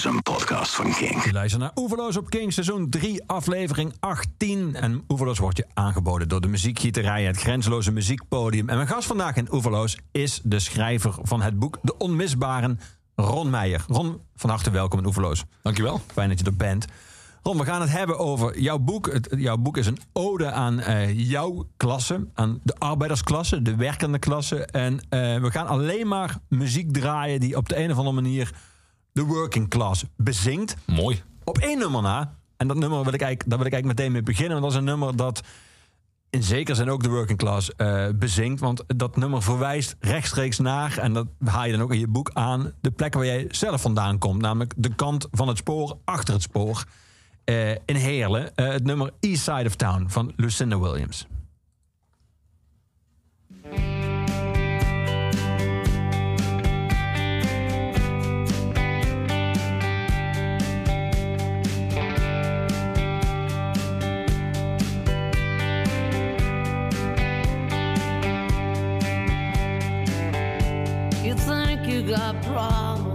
is een podcast van King. Je luistert naar Oeverloos op King, seizoen 3, aflevering 18. En Oeverloos wordt je aangeboden door de muziekgieterij, het grenzeloze muziekpodium. En mijn gast vandaag in Oeverloos is de schrijver van het boek De Onmisbaren, Ron Meijer. Ron, van harte welkom in Oeverloos. Dankjewel. Fijn dat je er bent. Ron, we gaan het hebben over jouw boek. Het, jouw boek is een ode aan eh, jouw klasse, aan de arbeidersklasse, de werkende klasse. En eh, we gaan alleen maar muziek draaien die op de een of andere manier de working class bezingt. Mooi. Op één nummer na. En dat nummer wil ik eigenlijk, daar wil ik eigenlijk meteen mee beginnen. Want dat is een nummer dat in zekere zin ook de working class eh, bezingt. Want dat nummer verwijst rechtstreeks naar, en dat haal je dan ook in je boek aan, de plek waar jij zelf vandaan komt. Namelijk de kant van het spoor, achter het spoor. eh, in Heerlen. Eh, het nummer East Side of Town van Lucinda Williams. You got problems,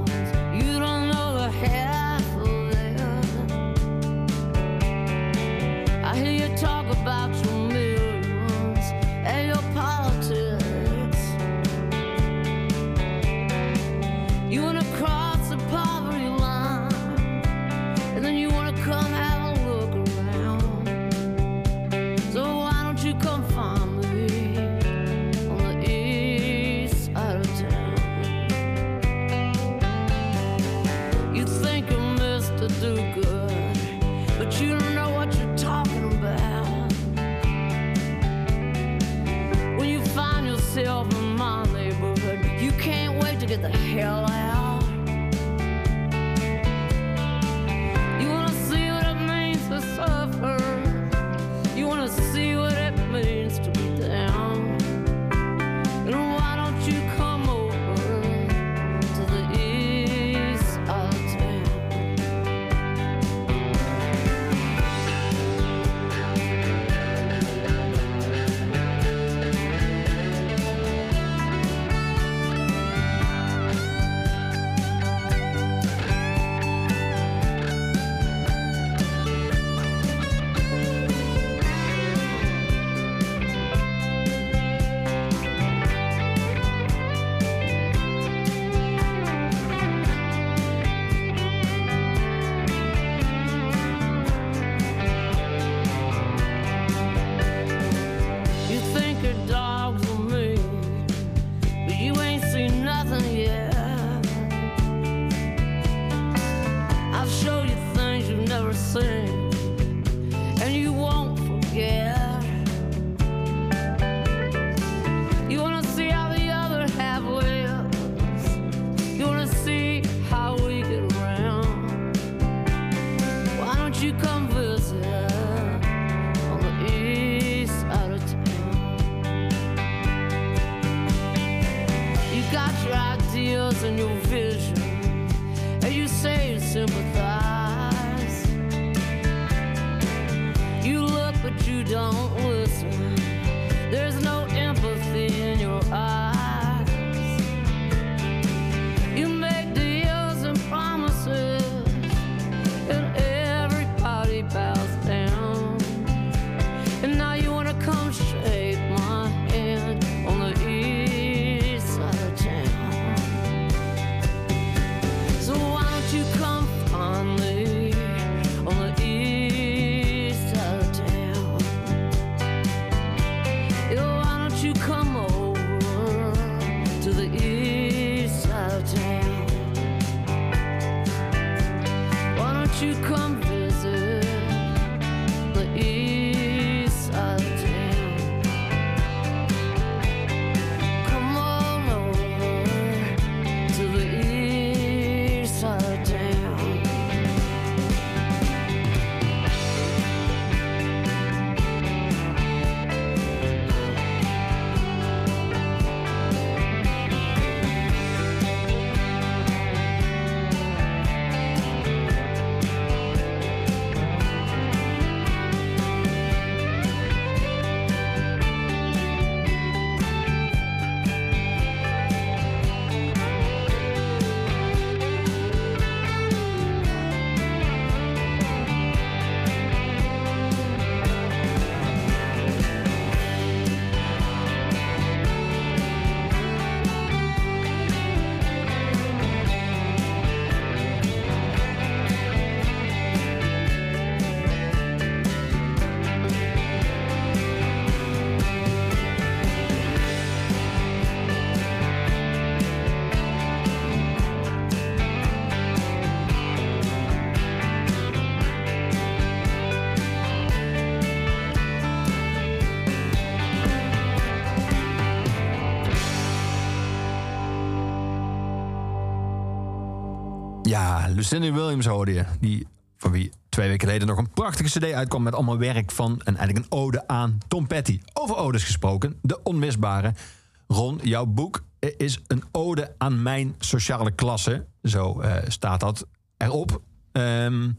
Lucinda Williams hoorde je. Die, van wie twee weken geleden nog een prachtige cd uitkwam... met allemaal werk van en eigenlijk een ode aan Tom Petty. Over odes gesproken, de onmisbare. Ron, jouw boek is een ode aan mijn sociale klasse. Zo eh, staat dat erop. Ehm,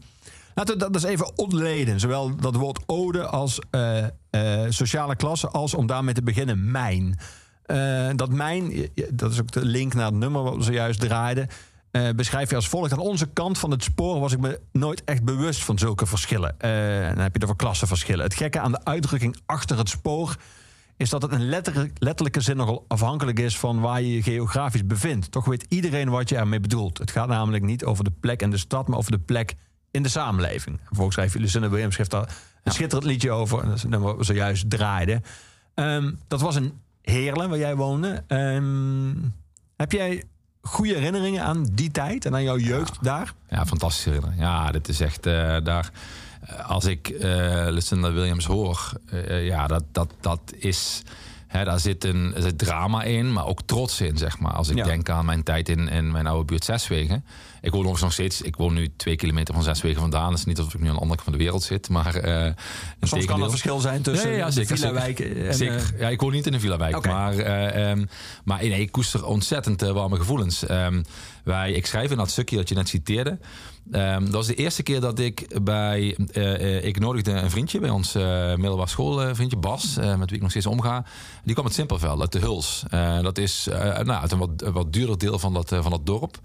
laten we dat eens even ontleden. Zowel dat woord ode als eh, eh, sociale klasse... als om daarmee te beginnen, mijn... Dat mijn, dat is ook de link naar het nummer wat we zojuist draaiden. Eh, beschrijf je als volgt. Aan onze kant van het spoor was ik me nooit echt bewust van zulke verschillen. Eh, dan heb je het over klassenverschillen. Het gekke aan de uitdrukking achter het spoor is dat het in letter- letterlijke zin nogal afhankelijk is van waar je je geografisch bevindt. Toch weet iedereen wat je ermee bedoelt. Het gaat namelijk niet over de plek in de stad, maar over de plek in de samenleving. Vervolgens schrijft Lucinda Williams daar een schitterend liedje over. En dat is het nummer zojuist draaiden. Ehm, dat was in Heerlen, waar jij woonde. Ehm, heb jij goede herinneringen aan die tijd en aan jouw jeugd daar? Ja, fantastisch herinneren. Ja, dit is echt eh, daar. eh, Als ik eh Lucinda Williams hoor, ja, dat, dat, dat is. Hè, daar zit een er zit drama in, maar ook trots in, zeg maar. Als ik Ja. denk aan mijn tijd in, in mijn oude buurt Zeswegen. Ik woon nog steeds, ik woon nu twee kilometer van Zeswegen vandaan. Het is niet alsof ik nu aan de andere kant van de wereld zit, maar... eh Soms kan er verschil zijn tussen Ja, ja, ja, de zeker, villa-wijk en... Zeker. eh, ja, ik woon niet in een villa-wijk. Maar, eh, ehm, maar nee, ik koester ontzettend warme gevoelens. Ehm, wij, ik schrijf in dat stukje dat je net citeerde. Ehm, dat was de eerste keer dat ik bij... eh, ik nodigde een vriendje bij ons eh middelbare school, vriendje Bas... met wie ik nog steeds omga. Die kwam uit Simpelveld, uit de Huls. Dat is nou, uit een wat, wat duurder deel van dat, van dat dorp.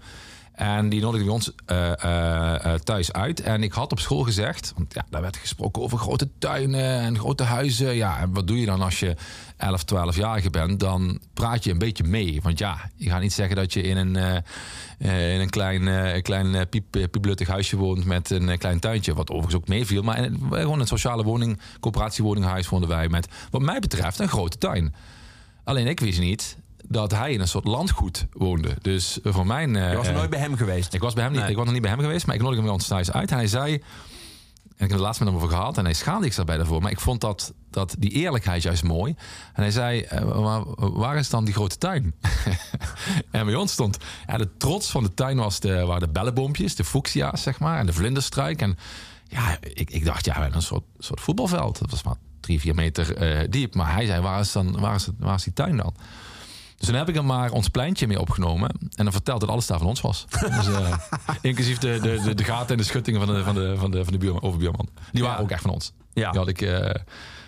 En die nodigde ons eh, eh, eh, thuis uit. En ik had op school gezegd, want ja, daar werd gesproken over grote tuinen en grote huizen. Ja, en wat doe je dan als je 11, 12-jarige bent? Dan praat je een beetje mee. Want ja, je gaat niet zeggen dat je in een, in een klein, klein piep, piepluttig huisje woont met een klein tuintje. Wat overigens ook meeviel. Maar in, gewoon een sociale woning, coöperatiewoningenhuis woonden wij met, wat mij betreft, een grote tuin. Alleen ik wist niet dat hij in een soort landgoed woonde. Dus voor mijn... eh, je was eh, nooit bij hem geweest. ik was bij hem niet. Nee. Ik was nog niet bij hem geweest, maar ik nodigde hem ons thuis uit. En hij zei. En ik heb het laatst met hem over gehad en hij schaamde zich daarbij daarvoor. Maar ik vond dat, dat die eerlijkheid juist mooi. En hij zei: eh, maar Waar is dan die grote tuin? en bij ons stond. Ja, de trots van de tuin was de, waren de bellenboompjes, de fuchsia's, zeg maar. En de vlinderstruik. En ja, ik, ik dacht, ja, een soort, soort voetbalveld. Dat was maar drie, vier meter eh, diep. Maar hij zei: Waar is, dan, waar, is waar is die tuin dan? Dus toen heb ik er maar ons pleintje mee opgenomen. En dan verteld dat alles daar van ons was. Dus, eh, inclusief de, de, de, de gaten en de schuttingen van de, van de, van de, van de buurman, overbuurman. Die waren Ja. ook echt van ons. Ja. Die had ik eh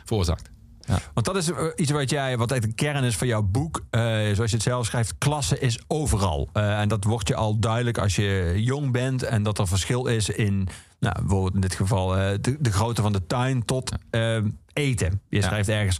veroorzaakt. Ja. Want dat is eh, iets wat jij, wat echt de kern is van jouw boek. Zoals je het zelf schrijft, klasse is overal. En dat wordt je al duidelijk als je jong bent en dat er verschil is in, nou, bijvoorbeeld in dit geval, de, de grootte van de tuin tot eten. Je Ja. schrijft ergens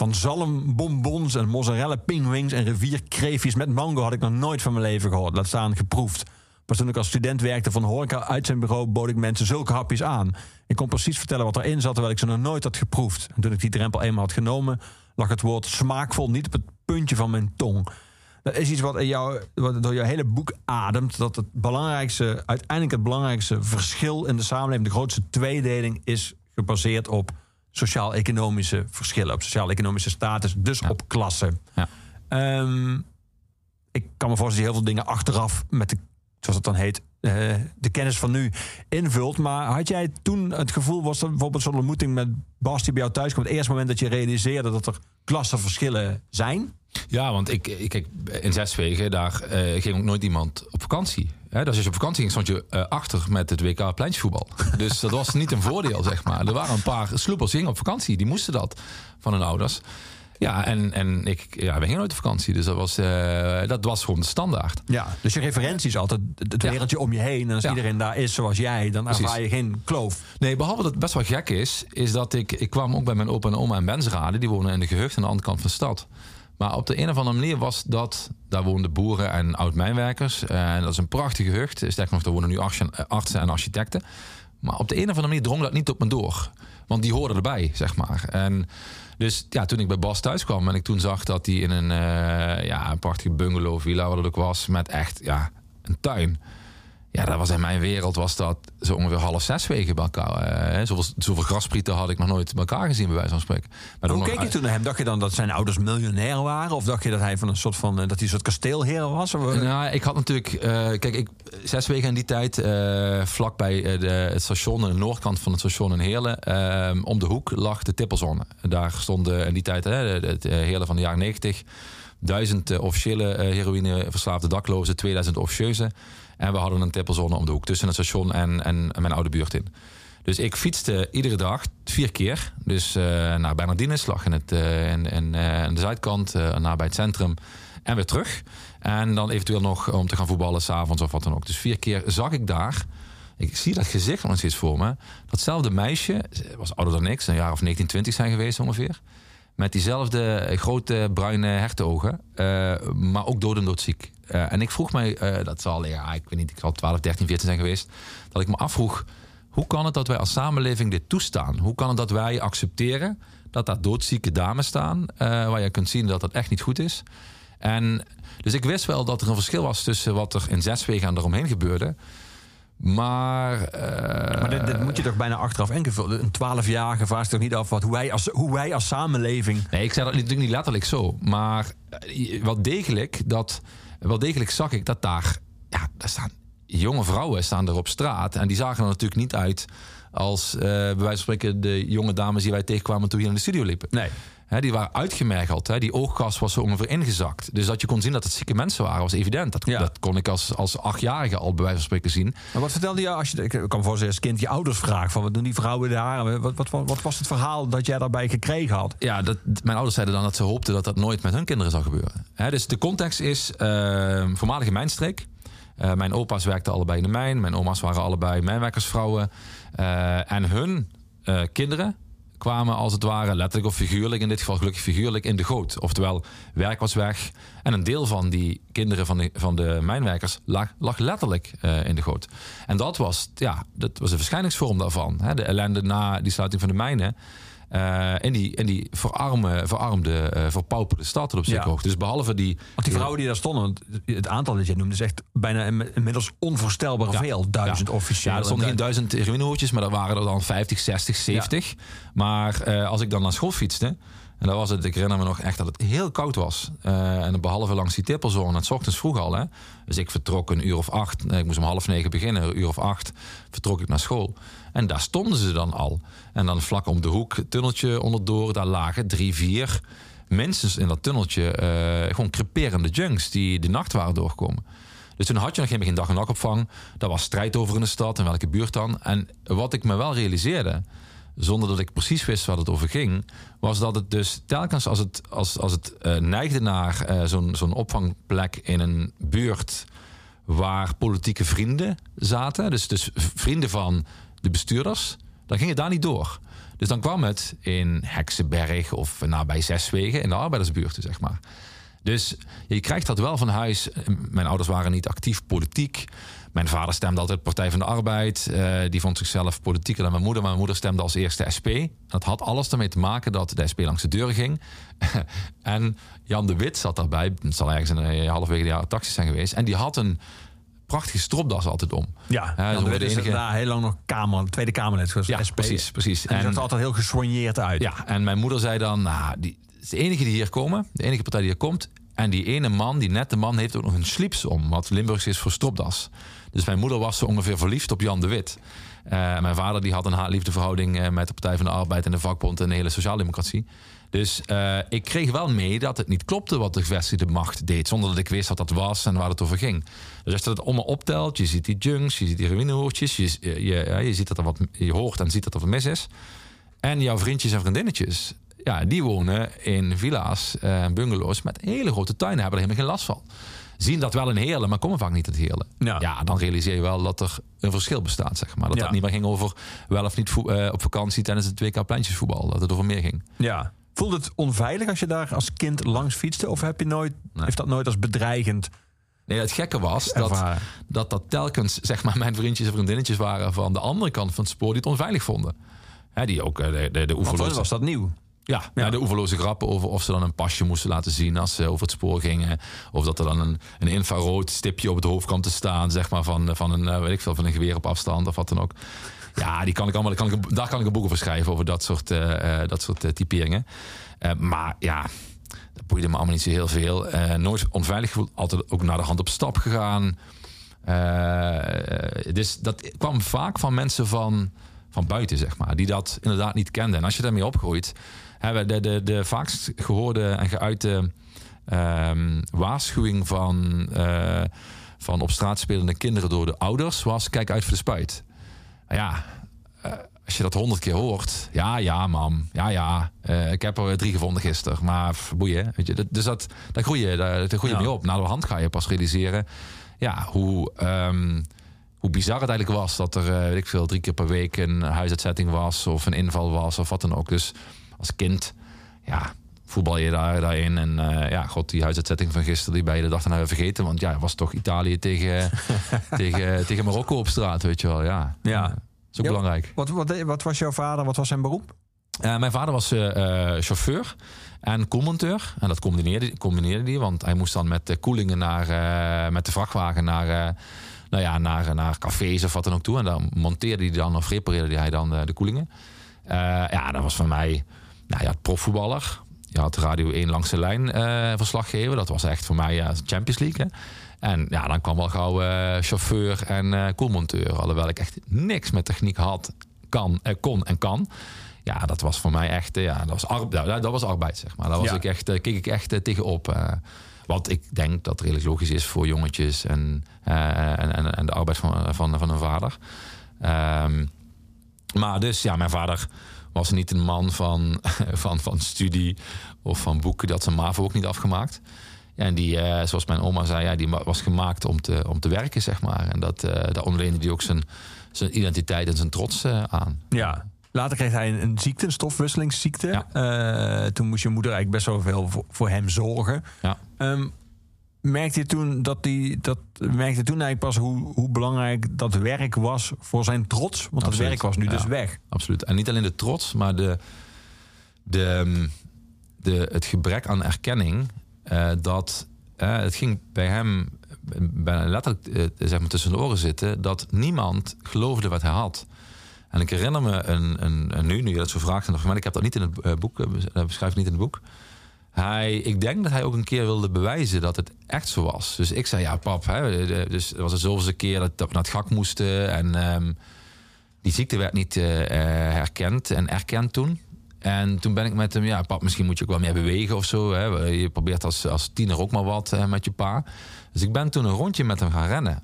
van zalmbonbons en mozzarella pingwings en rivierkreefjes met mango had ik nog nooit van mijn leven gehoord. Laat staan geproefd. Pas toen ik als student werkte van horeca uit zijn bureau, bood ik mensen zulke hapjes aan. Ik kon precies vertellen wat erin zat, terwijl ik ze nog nooit had geproefd. En toen ik die drempel eenmaal had genomen, lag het woord smaakvol niet op het puntje van mijn tong. Dat is iets wat, in jou, wat door jouw hele boek ademt. Dat het belangrijkste, uiteindelijk het belangrijkste verschil in de samenleving, de grootste tweedeling, is gebaseerd op sociaal-economische verschillen. Op sociaal-economische status, dus op klasse. Ja. Ehm, ik kan me voorstellen dat heel veel dingen achteraf met de, zoals het dan heet, eh, de kennis van nu invult. Maar had jij toen het gevoel, was er bijvoorbeeld zo'n ontmoeting met Bas die bij jou thuis kwam, het eerste moment dat je realiseerde dat er klassenverschillen zijn? Ja, want ik, ik kijk, in Zeswegen, daar eh, ging ook nooit iemand op vakantie. Hè? Dus als je op vakantie ging, stond je eh, achter met het WK pleintjesvoetbal. Dus dat was niet een voordeel, zeg maar. Er waren een paar sloepers die gingen op vakantie. Die moesten dat van hun ouders. Ja, en, en ik, ja, we gingen nooit op vakantie. Dus dat was, eh, dat was gewoon de standaard. Ja, dus je referentie is altijd het Ja. wereldje om je heen. En als Ja. iedereen daar is zoals jij, dan Precies. ervaar je geen kloof. Nee, behalve dat het best wel gek is, is dat ik, ik kwam ook bij mijn opa en oma in Bensrade. Die wonen in de gehucht aan de andere kant van de stad. Maar op de een of andere manier was dat, daar woonden boeren en oud-mijnwerkers. En dat is een prachtige gehucht. Sterker nog, daar wonen nu artsen artsen en architecten. Maar op de een of andere manier drong dat niet op me door. Want die hoorden erbij, zeg maar. En dus ja, toen ik bij Bas thuis kwam en ik toen zag dat hij in een, eh, ja, een prachtige bungalow villa, wat het ook was, met echt ja, een tuin. Ja, dat was in mijn wereld was dat zo ongeveer half zes wegen bij elkaar. eh, zoveel, zoveel grasprieten had ik nog nooit bij elkaar gezien, bij wijze van spreken. Maar Hoe keek je toen naar hem? Dacht je dan dat zijn ouders miljonair waren? Of dacht je dat hij van een soort van eh, dat hij een soort kasteelheer was? Of, eh, Nou, ik had natuurlijk, kijk, ik, zes weken in die tijd, eh vlak bij de, het station, aan de noordkant van het station in Heerlen, eh, om de hoek lag de tippelzone. Daar stonden in die tijd, het Heerlen van de jaren 90, duizend officiële eh, heroïneverslaafde daklozen, 2000 officieuze. En we hadden een tippelzone om de hoek tussen het station en, en mijn oude buurt in. Dus ik fietste iedere dag vier keer. Dus eh naar Bernardines, lag in, het, eh, in, eh, aan de zuidkant, eh nabij het centrum. En weer terug. En dan eventueel nog om te gaan voetballen s'avonds of wat dan ook. Dus vier keer zag ik daar. Ik zie dat gezicht nog steeds voor me. Datzelfde meisje, was ouder dan ik, een jaar of 19, 20 zijn geweest ongeveer. Met diezelfde grote bruine hertenogen, eh maar ook dood en doodziek. Eh, en ik vroeg mij, eh, dat zal, ja, ik weet niet, ik zal 12, 13, 14 zijn geweest, dat ik me afvroeg, hoe kan het dat wij als samenleving dit toestaan? Hoe kan het dat wij accepteren dat daar doodzieke dames staan, eh, waar je kunt zien dat dat echt niet goed is? En dus ik wist wel dat er een verschil was tussen wat er in Zeswegen en eromheen gebeurde. Maar, eh, maar dit, dit moet je toch bijna achteraf ingevullen. Een twaalfjarige vraagt zich toch niet af wat, hoe, wij als, hoe wij als samenleving. Nee, ik zei dat natuurlijk niet letterlijk zo. Maar wel degelijk, dat, wel degelijk zag ik dat daar... Ja, daar staan jonge vrouwen staan er op straat. En die zagen er natuurlijk niet uit als, eh bij wijze van spreken... de jonge dames die wij tegenkwamen toen we hier in de studio liepen. Nee. Die waren uitgemergeld. Die oogkas was zo ongeveer ingezakt. Dus dat je kon zien dat het zieke mensen waren, was evident. Dat, Ja. dat kon ik als, als achtjarige al bij wijze van spreken zien. Maar wat vertelde je als je, ik kan voorstellen als kind je ouders vraagt van wat doen die vrouwen daar? Wat, wat, wat, was het verhaal dat jij daarbij gekregen had? Ja, dat, mijn ouders zeiden dan dat ze hoopten dat dat nooit met hun kinderen zou gebeuren. Dus de context is eh, voormalige mijnstreek. Eh, mijn opa's werkten allebei in de mijn. Mijn oma's waren allebei mijnwerkersvrouwen. Eh, en hun eh, kinderen kwamen als het ware letterlijk of figuurlijk, in dit geval gelukkig figuurlijk, in de goot. Oftewel, werk was weg. En een deel van die kinderen van de, van de mijnwerkers lag, lag letterlijk eh, in de goot. En dat was, ja, dat was een verschijningsvorm daarvan. Hè? De ellende na die sluiting van de mijnen. Eh, in die, in die verarme, verarmde, eh verpauperde stad op zich Ja. ook. Dus behalve die... Want die vrouwen die daar stonden, het aantal dat je noemde is echt bijna in- inmiddels onvoorstelbaar veel. Duizend ja. officieel. Ja, er stonden geen duizend heroïnehoortjes, maar er waren er dan 50, 60, 70. Maar eh, als ik dan naar school fietste, en dat was het, ik herinner me nog echt dat het heel koud was. En behalve langs die tippelzone, het ochtends vroeg al. Hè. Dus ik vertrok een uur of acht, ik moest om half negen beginnen, een uur of acht vertrok ik naar school. En daar stonden ze dan al. En dan vlak om de hoek, tunneltje onderdoor, daar lagen drie, vier minstens in dat tunneltje eh, gewoon creperende junks die de nacht waren doorgekomen. Dus toen had je nog geen geen dag- en nachtopvang. Daar was strijd over in de stad en welke buurt dan. En wat ik me wel realiseerde, zonder dat ik precies wist waar het over ging, was dat het dus telkens als het, als, als het eh, neigde naar eh, zo'n zo'n opvangplek in een buurt waar politieke vrienden zaten, dus, dus vrienden van de bestuurders, dan ging het daar niet door. Dus dan kwam het in Heksenberg of nabij Zeswegen in de arbeidersbuurten, zeg maar. Dus je krijgt dat wel van huis. Mijn ouders waren niet actief politiek. Mijn vader stemde altijd Partij van de Arbeid. Eh, die vond zichzelf politieker dan mijn moeder. Maar mijn moeder stemde als eerste SP. Dat had alles ermee te maken dat de SP langs de deur ging. en Jan de Wit zat daarbij. Het zal ergens in de halverwege de jaren zijn geweest. En die had een prachtige stropdas altijd om. Ja, Ja, de is enige- daar heel lang nog kamer, Tweede Kamerlid. Ja, SP. precies, precies. En En- zag er altijd heel gesoigneerd uit. Ja, en mijn moeder zei dan, nou, die het is de enige die hier komen, de enige partij die hier komt. En die ene man, die nette man, heeft ook nog een slips om, wat Limburgs is voor stropdas. Dus mijn moeder was zo ongeveer verliefd op Jan de Wit. Eh, mijn vader die had een haat-liefdeverhouding eh, met de Partij van de Arbeid en de vakbond en de hele sociaaldemocratie. Dus eh, ik kreeg wel mee dat het niet klopte wat de gevestigde macht deed, zonder dat ik wist wat dat was en waar het over ging. Dus als je het om me optelt, je ziet die junks, je ziet die ruïnehoortjes, je, je, ja, je, ziet dat er wat, je hoort en ziet dat er wat mis is. En jouw vriendjes en vriendinnetjes, ja, die wonen in villa's en bungalows met hele grote tuinen, hebben er helemaal geen last van. Zien dat wel in Heerlen, maar komen vaak niet uit Heerlen. Ja. dan realiseer je wel dat er een verschil bestaat, zeg maar. Dat Ja. dat niet meer ging over wel of niet eh, op vakantie tijdens het WK pleintjesvoetbal. Dat het over meer ging. Ja. Voelde het onveilig als je daar als kind langs fietste? Of heb je nooit, Nee. heeft dat nooit als bedreigend Nee, het gekke was dat, dat dat telkens zeg maar, mijn vriendjes en vriendinnetjes waren van de andere kant van het spoor die het onveilig vonden. Hè, die ook eh, de, de, de was dat nieuw. Ja, ja. de oeverloze grappen over of ze dan een pasje moesten laten zien als ze over het spoor gingen. Of dat er dan een, een infrarood stipje op het hoofd kwam te staan, zeg maar, van, van een, eh, weet ik veel, van een geweer op afstand of wat dan ook. Ja, die kan ik allemaal, kan ik, daar kan ik een boek over schrijven, over dat soort, eh, eh, dat soort eh, typeringen. Maar ja, dat boeide me allemaal niet zo heel veel. Nooit onveilig gevoeld, altijd ook naar de hand op stap gegaan. Dus dat kwam vaak van mensen van, van buiten, zeg maar, die dat inderdaad niet kenden. En als je daarmee opgroeit, we- de, de, de vaakst gehoorde en geuite ehm, waarschuwing van, van op straat spelende kinderen door de ouders was: kijk uit voor de spuit. Nou ja, eh, als je dat honderd keer hoort, ja, ja, mam, ja, ja, eh, ik heb er drie gevonden gisteren, maar pff, boeien, weet je. Dat- Dus dat, daar groei je, daar, daar groei je Ja. mee op. Na de hand ga je pas realiseren, ja, hoe, ehm, hoe bizar het eigenlijk was dat er, eh, weet ik veel, drie keer per week een huisuitzetting was of een inval was of wat dan ook. Dus als kind, ja, voetbal je daar, daarin. En eh, ja, god, die huisuitzetting van gisteren, die ben je de dag daarna weer vergeten. Want ja, was toch Italië tegen, tegen, tegen Marokko op straat, weet je wel. Ja, Ja. dat is ook belangrijk. Wat, wat, wat was jouw vader? Wat was zijn beroep? Eh, mijn vader was eh, chauffeur en koelmonteur. En dat combineerde, combineerde hij, want hij moest dan met de koelingen naar, met de vrachtwagen naar, nou ja, naar, naar cafés of wat dan ook toe. En dan monteerde hij dan of repareerde hij dan de koelingen. Ja, dat was voor mij, nou ja, profvoetballer. Je had Radio 1 langs de lijn eh verslaggever. Dat was echt voor mij ja, Champions League. Hè? En ja, dan kwam wel gauw eh, chauffeur en eh koelmonteur. Alhoewel ik echt niks met techniek had, kan, kon en kan. Ja, dat was voor mij echt, ja, dat was, ar- ja, dat was arbeid, zeg maar. Daar was Ja. ik echt, keek ik echt tegenop. wat ik denk dat redelijk logisch is voor jongetjes en, en, en, en de arbeid van, van, van een vader. Ehm, maar dus, ja, mijn vader was niet een man van, van, van studie of van boeken. Dat zijn MAVO ook niet afgemaakt. En die, eh, zoals mijn oma zei, ja, die wa- was gemaakt om te, om te werken, zeg maar. En dat, eh daar onderleende hij ook zijn, zijn identiteit en zijn trots eh, aan. Ja. Later kreeg hij een, een ziekte, een stofwisselingsziekte. Ja. Eh, toen moest je moeder eigenlijk best wel veel voor, voor hem zorgen. Ja. Ehm, merkte je toen dat die dat merkte je toen eigenlijk pas hoe, hoe belangrijk dat werk was voor zijn trots? Want dat werk was nu Ja. dus weg. Absoluut. En niet alleen de trots, maar de, de, de, het gebrek aan erkenning. eh, dat eh, het ging bij hem bijna letterlijk eh, zeg maar tussen de oren zitten. Dat niemand geloofde wat hij had. En ik herinner me een, een, nu, nu je dat zo vraagt, en maar ik heb dat niet in het boek, eh, beschrijf ik niet in het boek. Hij, ik denk dat hij ook een keer wilde bewijzen dat het echt zo was. Dus ik zei, ja pap, hè, dus was het zoveelste keer dat, dat we naar het gak moesten. En ehm, die ziekte werd niet herkend en erkend toen. En toen ben ik met hem, ja pap, misschien moet je ook wel meer bewegen of zo. Hè. Je probeert als, als tiener ook maar wat met je pa. Dus ik ben toen een rondje met hem gaan rennen.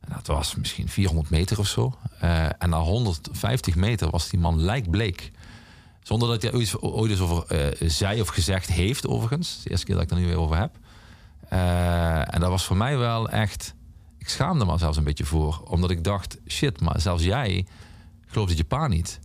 En dat was misschien 400 meter of zo. Eh, en na 150 meter was die man lijkbleek. Zonder dat hij ooit, ooit eens over eh, zei of gezegd heeft, overigens. De eerste keer dat ik er nu weer over heb. Eh, en dat was voor mij wel echt... Ik schaamde me zelfs een beetje voor. Omdat ik dacht, shit, maar zelfs jij gelooft het je pa niet.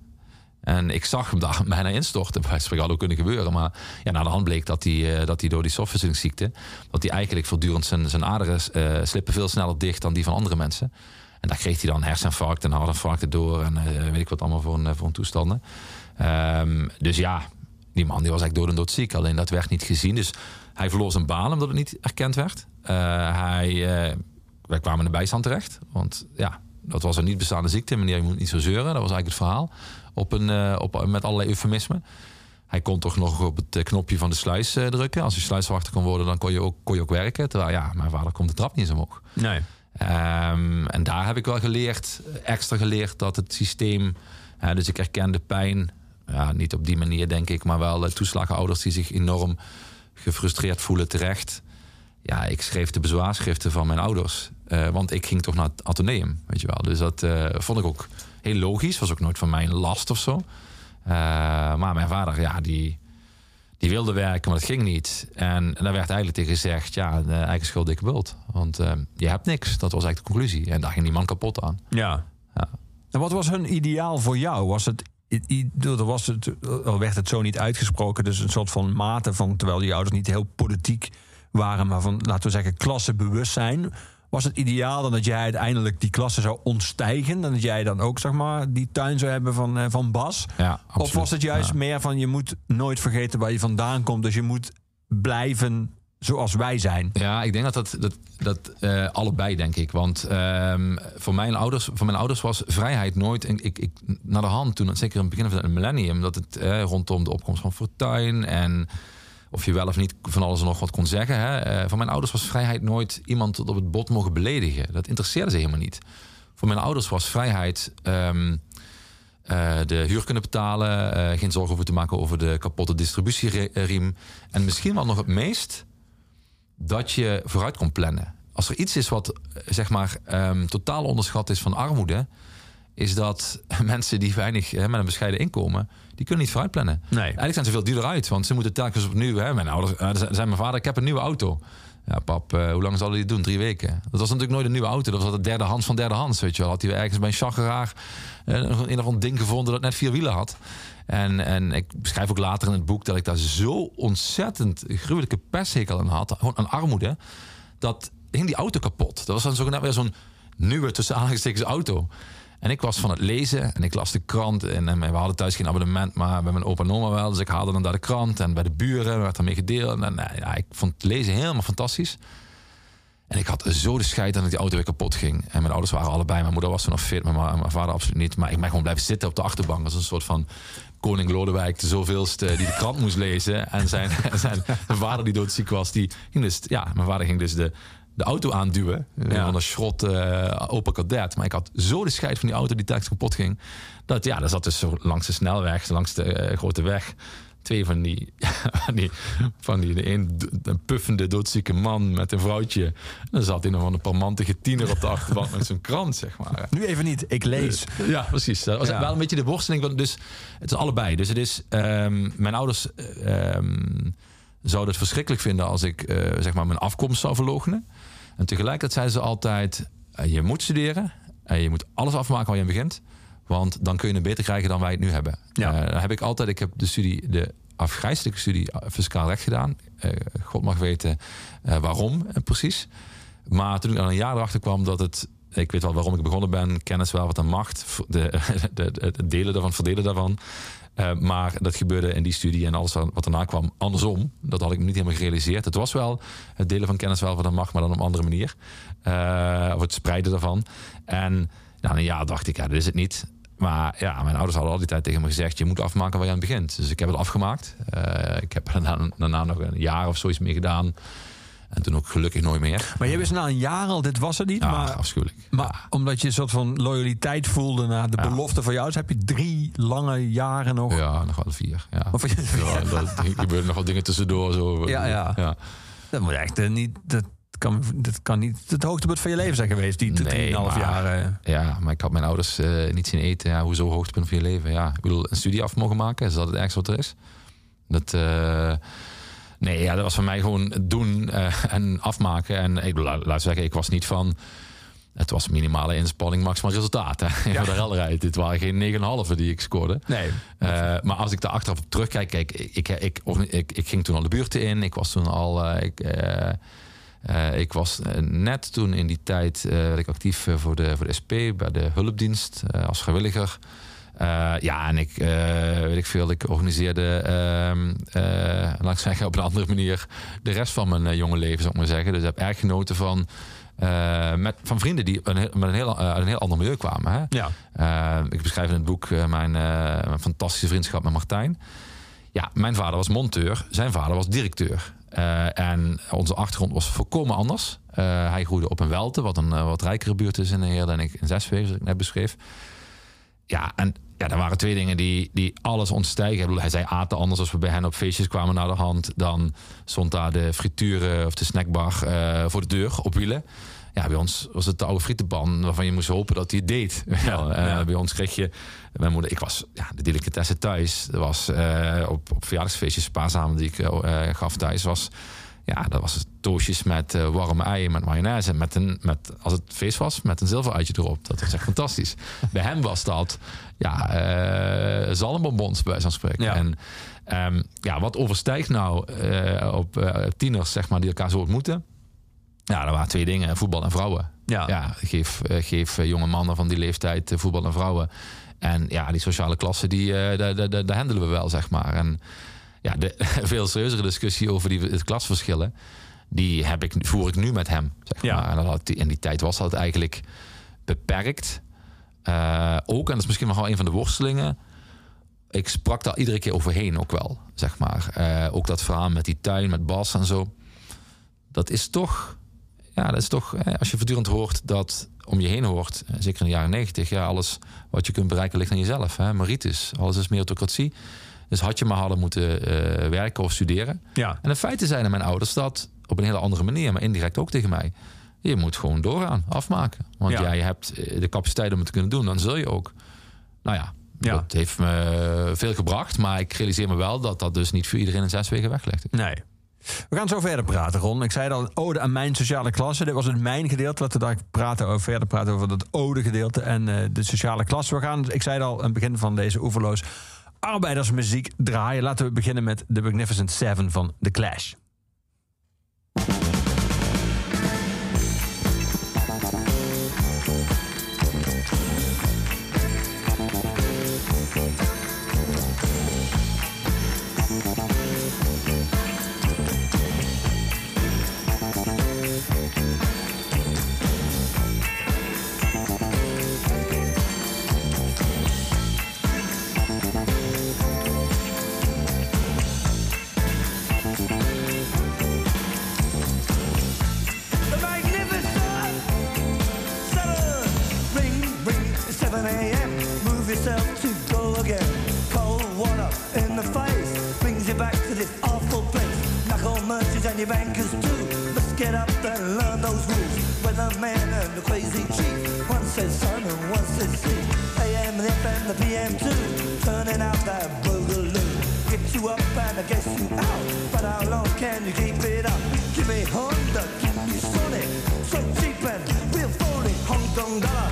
En ik zag hem daar bijna instorten. Bij spreken had ook kunnen gebeuren. Maar ja, na de hand bleek dat hij, eh, dat hij door die stofwisselingsziekte... dat hij eigenlijk voortdurend zijn, zijn aderen eh, slippen veel sneller dicht dan die van andere mensen. En daar kreeg hij dan herseninfarct en hartinfarcten door. En eh, weet ik wat allemaal voor een, voor een toestanden. Ehm, dus ja, die man die was eigenlijk dood en dood ziek. Alleen dat werd niet gezien. Dus hij verloor zijn baan omdat het niet erkend werd. Hij, eh, wij kwamen in de bijstand terecht. Want ja, dat was een niet bestaande ziekte. Meneer, je moet niet zo zeuren. Dat was eigenlijk het verhaal. Op een, eh, op, met allerlei eufemismen. Hij kon toch nog op het knopje van de sluis eh, drukken. Als je sluiswachter kon worden, dan kon je, ook, kon je ook werken. Terwijl ja, mijn vader komt de trap niet eens omhoog. Nee. Ehm, en daar heb ik wel geleerd, extra geleerd, dat het systeem. dus ik herkende pijn. Ja, niet op die manier, denk ik, maar wel uh, toeslagenouders die zich enorm gefrustreerd voelen terecht. Ja, ik schreef de bezwaarschriften van mijn ouders. eh, want ik ging toch naar het ateneum, weet je wel. Dus dat vond ik ook heel logisch. Was ook nooit van mij een last of zo. Eh, maar mijn vader, ja, die, die wilde werken, maar dat ging niet. En, en daar werd eigenlijk tegen gezegd: ja, de eigen schuld, dikke bult. Want eh, je hebt niks. Dat was eigenlijk de conclusie. En daar ging die man kapot aan. Ja. Ja. En wat was hun ideaal voor jou? Was het, er was het, al werd het zo niet uitgesproken, dus een soort van mate van, terwijl die ouders niet heel politiek waren, maar van, laten we zeggen, klassebewustzijn. Was het ideaal dan dat jij uiteindelijk die klasse zou ontstijgen? Dan dat jij dan ook zeg maar, die tuin zou hebben van, eh, van Bas? Ja, Of was het juist Ja. meer van je moet nooit vergeten waar je vandaan komt. Dus je moet blijven zoals wij zijn. Ja, ik denk dat dat, dat, dat eh, allebei, denk ik. Want ehm, voor, mijn ouders, voor mijn ouders was vrijheid nooit... Ik, ik, ik, naar de hand toen, zeker in het begin van het millennium... dat het eh, rondom de opkomst van Fortuin... en of je wel of niet van alles en nog wat kon zeggen. Hè. Eh, voor mijn ouders was vrijheid nooit iemand tot op het bot mogen beledigen. Dat interesseerde ze helemaal niet. Voor mijn ouders was vrijheid... ehm, eh, de huur kunnen betalen, eh, geen zorgen hoeven te maken over de kapotte distributieriem. En misschien wel nog het meest dat je vooruit kon plannen. Als er iets is wat zeg maar ehm, totaal onderschat is van armoede, is dat mensen die weinig hè, met een bescheiden inkomen, die kunnen niet vooruit plannen. Nee. Eigenlijk zijn ze veel duurder uit, want ze moeten telkens opnieuw. Hè, mijn ouders, eh, zei mijn vader, ik heb een nieuwe auto. Ja, pap, eh, hoe lang zal hij dit doen? Drie weken. Dat was natuurlijk nooit een nieuwe auto. Dat was de derde hand van derde hand. Weet je wel. Had hij ergens bij een chageraar eh, een, of ander ding gevonden dat net vier wielen had. En, en ik beschrijf ook later in het boek dat ik daar zo ontzettend gruwelijke pesthekel aan had. Gewoon aan armoede. Dat hing die auto kapot. Dat was dan zogenaamd weer zo'n nieuwe tussen aanhalingstekens auto. En ik was van het lezen en ik las de krant. En, we hadden thuis geen abonnement, maar bij mijn opa en oma wel. Dus ik haalde dan daar de krant en bij de buren werd ermee gedeeld. En eh, ja, ik vond het lezen helemaal fantastisch. En ik had zo de scheid dat die auto weer kapot ging. En mijn ouders waren allebei. Mijn moeder was toen nog fit, maar mijn, vader absoluut niet. Maar ik ben gewoon blijven zitten op de achterbank. als een soort van koning Lodewijk, de zoveelste die de krant moest lezen. En zijn, zijn vader die doodziek was, die ging dus... Ja, mijn vader ging dus de, de auto aanduwen. Ja. Van een schrot eh Opel Kadett. Maar ik had zo de scheid van die auto die telkens kapot ging. Dat ja, dat zat dus zo langs de snelweg, langs de eh, grote weg. Twee van die, van die, van die de een, puffende doodzieke man met een vrouwtje. En dan zat hij nog van een parmantige tiener op de achterbank met zo'n krant, zeg maar. Nu even niet, ik lees. Ja, precies. Dat was Ja. wel een beetje de worsteling. van- Dus het is allebei. Dus het is, ehm, mijn ouders eh, ehm, zouden het verschrikkelijk vinden als ik eh, zeg maar mijn afkomst zou verloochenen. En tegelijkertijd zeiden ze altijd: eh, je moet studeren en je moet alles afmaken waar je aan begint. Want dan kun je het beter krijgen dan wij het nu hebben. Ja. Eh, dan heb ik altijd, ik heb de studie, de afgrijzelijke studie eh, fiscaal recht gedaan. God mag weten eh, waarom precies. Maar toen ik al een jaar erachter kwam dat het. Ik weet wel waarom ik begonnen ben. Kennis wel wat aan macht. De, de, delen daarvan, verdelen daarvan. Eh, maar dat gebeurde in die studie en alles wat daarna kwam andersom. Dat had ik me niet helemaal gerealiseerd. Het was wel het delen van kennis wel wat aan macht, maar dan op een andere manier. Eh, of het spreiden daarvan. En na een jaar dacht ik, ja, dit is het niet. Maar ja, mijn ouders hadden al die tijd tegen me gezegd: je moet afmaken waar je aan begint. Dus ik heb het afgemaakt. Eh, ik heb er daarna, daarna nog een jaar of zoiets mee gedaan. En toen ook gelukkig nooit meer. Maar jij wist na een jaar al, dit was het niet. Ja, maar afschuwelijk. maar omdat je een soort van loyaliteit voelde naar de Ja. belofte van jou, dus heb je drie lange jaren nog. Ja, nog wel vier. Ja. Of je, Ja, dat- er gebeuren nog wat dingen tussendoor. Zo. Ja, ja. Dat moet echt eh, niet. Dat kan, dat kan niet het hoogtepunt van je leven zijn geweest, die Nee, drieënhalf maar- jaar. Ja, maar ik had mijn ouders eh, niet zien eten. Ja, hoezo hoogtepunt van je leven? Ja, ik bedoel, een studie af mogen maken, is dat het ergste wat er is? Dat, eh, nee, ja, dat was voor mij gewoon doen eh, en afmaken. En ik laat zeggen, ik was niet van... Het was minimale inspanning, maximaal resultaat. Hè? Voor de helderheid. Dit waren geen 9,5 die ik scoorde. Nee. Eh, maar als ik daar achteraf op terugkijk, kijk, ik, ik, ik, ik, ging toen al de buurten in. Ik was toen al. eh, ik, ik was net toen in die tijd werd ik actief voor, de, voor de SP bij de hulpdienst als vrijwilliger. Eh, ja, en ik eh, weet ik veel, ik organiseerde, ehm, eh, laat ik zeggen, op een andere manier de rest van mijn jonge leven, zou ik maar zeggen. Dus ik heb erg genoten van, met, van vrienden die een, met een heel, uit een heel ander milieu kwamen. Hè? Ja. Ik beschrijf in het boek mijn, mijn fantastische vriendschap met Martijn. Ja, mijn vader was monteur, zijn vader was directeur. En onze achtergrond was volkomen anders. Hij groeide op een Welte, wat een wat rijkere buurt is in Heerlen en ik in Zeswegen, zoals ik net beschreef. Ja, en ja, er waren twee dingen die, die alles ontstijgen. Ik bedoel, hij zei aten anders als we bij hen op feestjes kwamen naar de hand. Dan stond daar de frituur of de snackbar eh, voor de deur op wielen. Ja, bij ons was het de oude frietenpan waarvan je moest hopen dat hij het deed. Ja, ja. Bij ons kreeg je... Mijn moeder, ik was ja, de delicatesse thuis. Er was eh, op, op verjaardagsfeestjes, spaarzamen die ik eh, gaf thuis, was... Ja, dat was toastjes met eh, warme eieren, met mayonaise. Met een, met, als het feest was, met een zilveruitje erop. Dat was echt fantastisch. Bij hem was dat ja, eh zalmbonbons, bij zo'n spreken. Ja. En ehm, ja, wat overstijgt nou eh, op tieners, zeg maar, die elkaar zo ontmoeten? Ja, dat waren twee dingen. Voetbal en vrouwen. Ja. ja geef, geef jonge mannen van die leeftijd voetbal en vrouwen. En ja, die sociale klasse, die, daar, daar, daar daar handelen we wel, zeg maar. En ja, de veel serieuzere discussie over die het klasverschillen... die heb ik, voer ik nu met hem, zeg Ja. maar. En dat had, in die tijd was dat eigenlijk beperkt. Eh, ook, en dat is misschien nog wel een van de worstelingen... ik sprak daar iedere keer overheen ook wel, zeg maar. Eh, ook dat verhaal met die tuin, met Bas en zo. Dat is toch... Ja, dat is toch... eh, Als je voortdurend hoort dat om je heen hoort... zeker in de jaren negentig... Ja, alles wat je kunt bereiken ligt aan jezelf. Hè? Meritus, alles is meritocratie. Dus had je maar hadden moeten eh, werken of studeren. Ja. En in feite zeiden mijn ouders dat op een hele andere manier... maar indirect ook tegen mij. Je moet gewoon doorgaan, afmaken. Want Ja. ja. je hebt eh, de capaciteit om het te kunnen doen. Dan zul je ook... Nou ja, Ja. dat heeft me veel gebracht. Maar ik realiseer me wel dat dat dus niet voor iedereen in zes weken weggelegd is. Nee. We gaan zo verder praten, Ron. Ik zei al, een ode aan mijn sociale klasse. Dit was het mijn gedeelte. Laten we daar praten over, verder praten over dat ode gedeelte en eh, de sociale klasse. We gaan, ik zei al, aan het begin van deze oeverloos arbeidersmuziek draaien. Laten we beginnen met The Magnificent Seven van The Clash. Your bankers too. Let's get up and learn those rules. Weatherman and the crazy chief. One says sun and one says sea. AM and FM, the PM too. Turning out that boogaloo. Get you up and I guess you out. But how long can you keep it up? Give me Honda, give me Sonic. So cheap and real phony. Hong Kong dollar,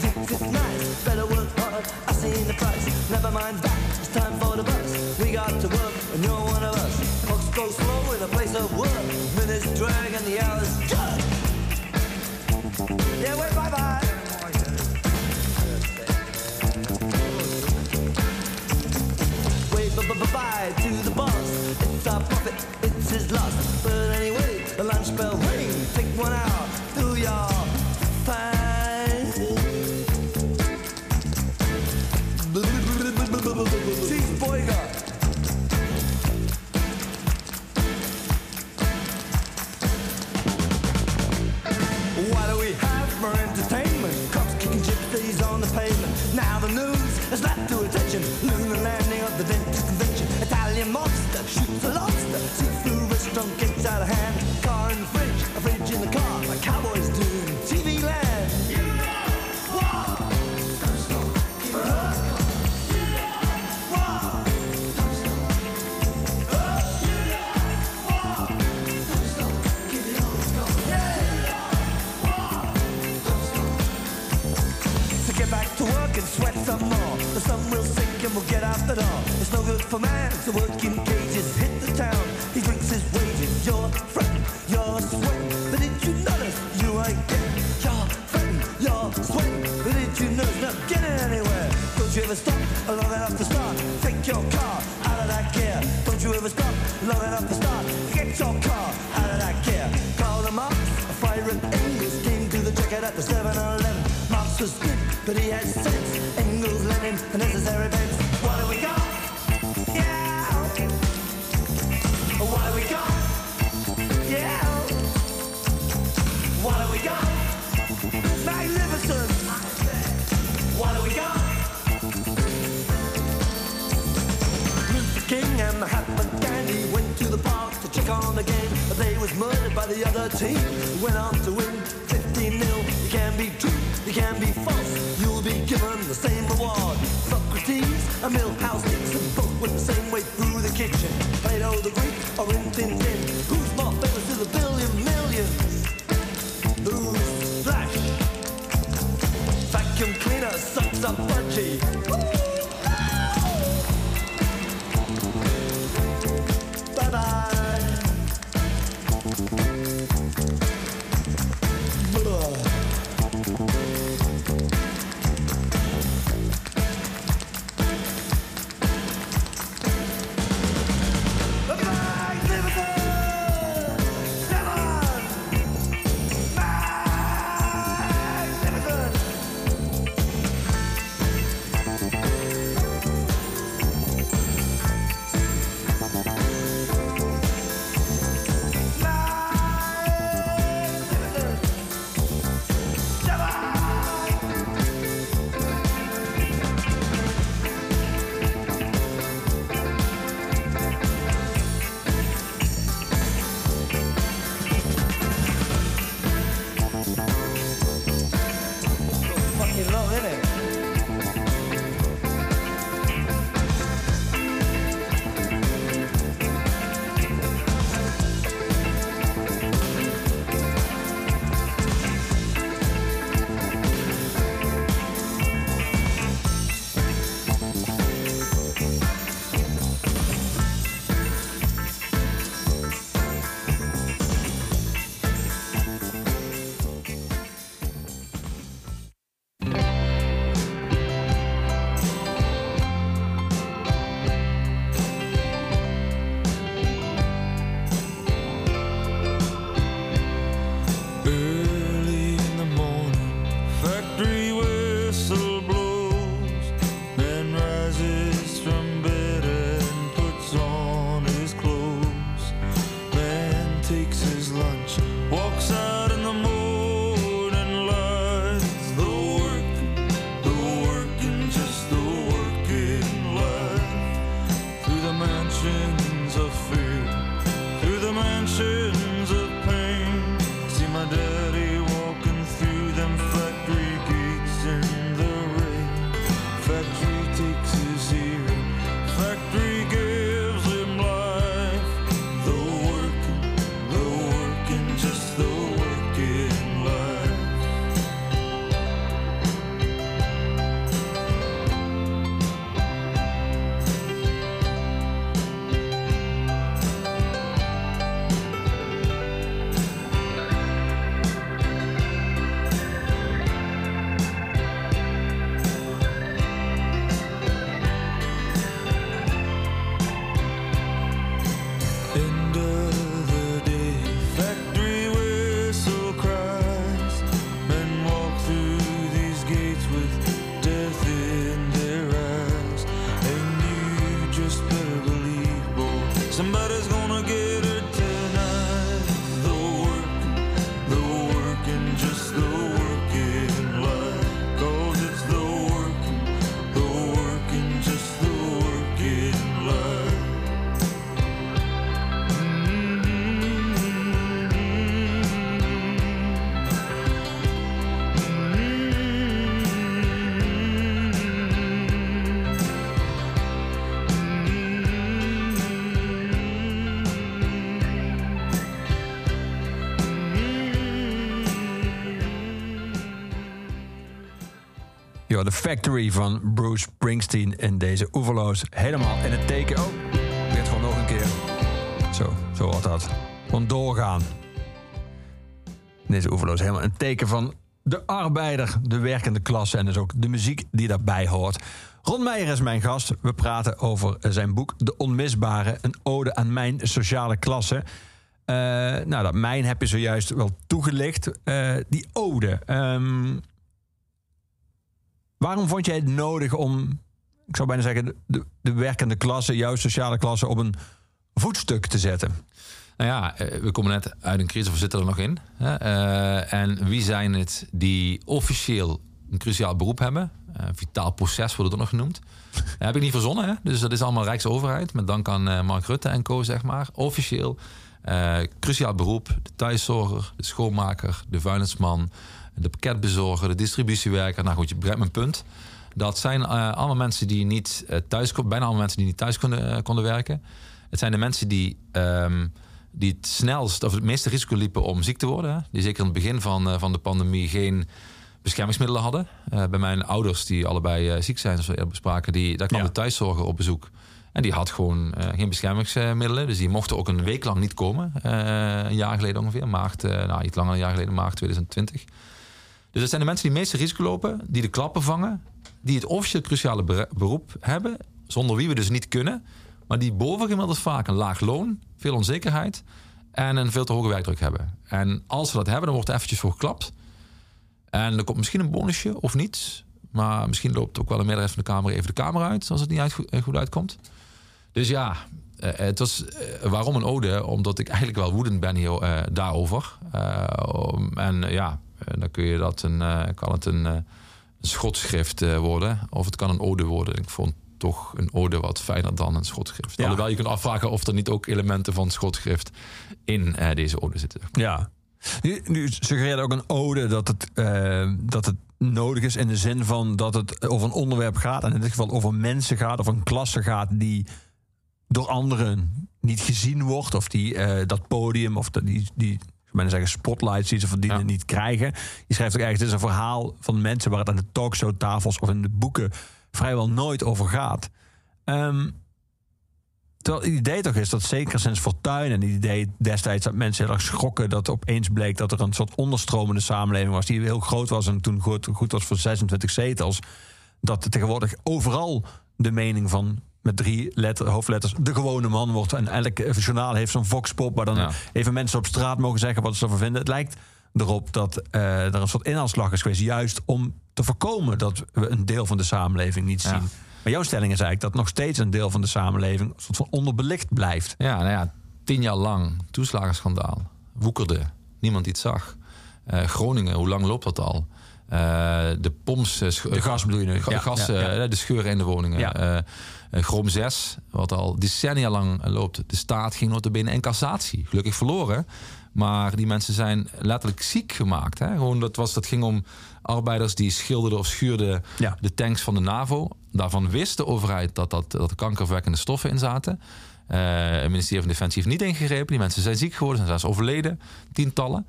cause it's just nice. Better work hard, I seen the price. Never mind that, De Factory van Bruce Springsteen in deze oeverloos. Helemaal in het teken. Oh, dit gewoon nog een keer. Zo, zo wordt dat. Gewoon doorgaan. Deze oeverloos helemaal een teken van de arbeider, de werkende klasse en dus ook de muziek die daarbij hoort. Ron Meijer is mijn gast. We praten over zijn boek De Onmisbare, een ode aan mijn sociale klasse. Eh, nou, dat mijn heb je zojuist wel toegelicht. Eh, die ode. ehm, Waarom vond jij het nodig om, ik zou bijna zeggen, de, de werkende klasse, jouw sociale klasse, op een voetstuk te zetten? Nou ja, eh, we komen net uit een crisis, we zitten er nog in. Eh, en wie zijn het die officieel een cruciaal beroep hebben? Eh, vitaal proces wordt het ook nog genoemd. Dat heb ik niet verzonnen, hè? dus dat is allemaal Rijksoverheid. Met dank aan Mark Rutte en co, zeg maar. Officieel, cruciaal beroep. De thuiszorger, de schoonmaker, de vuilnisman, de pakketbezorger, de distributiewerker. Nou goed, je begrijpt mijn punt. Dat zijn eh, allemaal mensen die niet eh, thuis, bijna allemaal mensen die niet thuis konden, eh, konden werken. Het zijn de mensen die, ehm, die het snelst of het meeste risico liepen om ziek te worden. hè. Die zeker in het begin van, van de pandemie geen beschermingsmiddelen hadden. Bij mijn ouders, die allebei ziek zijn, zoals we eerder bespraken, die, daar kwam Ja. de thuiszorger op bezoek. En die had gewoon geen beschermingsmiddelen. Dus die mochten ook een week lang niet komen. Een jaar geleden ongeveer. Maart, nou iets langer dan een jaar geleden, maart 2020. Dus dat zijn de mensen die het meeste risico lopen. Die de klappen vangen. Die het officieel cruciale beroep hebben. Zonder wie we dus niet kunnen. Maar die bovengemiddeld vaak een laag loon. Veel onzekerheid. En een veel te hoge werkdruk hebben. En als we dat hebben, dan wordt er eventjes voor geklapt. En er komt misschien een bonusje of niet. Maar misschien loopt ook wel een meerderheid van de Kamer even de Kamer uit. Als het niet eh, goed uitkomt. Dus ja, eh, het was eh, waarom een ode? Omdat ik eigenlijk wel woedend ben hier, daarover. En ja, dan kun je dat een, eh, kan het een, eh, een schotschrift eh, worden. Of het kan een ode worden. Ik vond toch een ode wat fijner dan een schotschrift. Ja. Alhoewel je kunt afvragen of er niet ook elementen van schotschrift in eh, deze ode zitten. Ja. Nu, nu suggereerde ook een ode dat het, eh, dat het nodig is in de zin van dat het over een onderwerp gaat. En in dit geval over mensen gaat, of een klasse gaat die door anderen niet gezien wordt. Of die eh, dat podium, of dat die, die bijna zeggen spotlights die ze verdienen Ja. niet krijgen. Je schrijft ook eigenlijk, het is een verhaal van mensen waar het aan de talkshowtafels of in de boeken vrijwel nooit over gaat. Ehm, Terwijl het idee toch is dat zeker sinds Fortuyn en het idee destijds dat mensen heel erg schrokken dat opeens bleek dat er een soort onderstromende samenleving was die heel groot was en toen goed, goed was voor 26 zetels. Dat tegenwoordig overal de mening van met drie letter, hoofdletters de gewone man wordt. En elk journaal heeft zo'n voxpop waar dan Ja. even mensen op straat mogen zeggen wat ze ervan vinden. Het lijkt erop dat eh, er een soort inhaalslag is geweest, juist om te voorkomen dat we een deel van de samenleving niet Ja. zien. Maar jouw stelling is eigenlijk dat nog steeds een deel van de samenleving een soort van onderbelicht blijft. Ja, nou ja, tien jaar lang toeslagenschandaal. Woekerde. Niemand iets zag. Eh, Groningen, hoe lang loopt dat al? Eh, de sch- De gas bedoel je Ja, gas, ja, ja. de scheuren in de woningen. Eh, Chroom 6, wat al decennia lang eh, loopt. De staat ging notabene in cassatie. Gelukkig verloren. Maar die mensen zijn letterlijk ziek gemaakt. Hè? Gewoon, dat, was, dat ging om arbeiders die schilderden of schuurden Ja. de tanks van de NAVO. Daarvan wist de overheid dat, dat, dat er kankerverwekkende stoffen in zaten. Eh, het ministerie van Defensie heeft niet ingegrepen. Die mensen zijn ziek geworden, zijn zelfs overleden. Tientallen.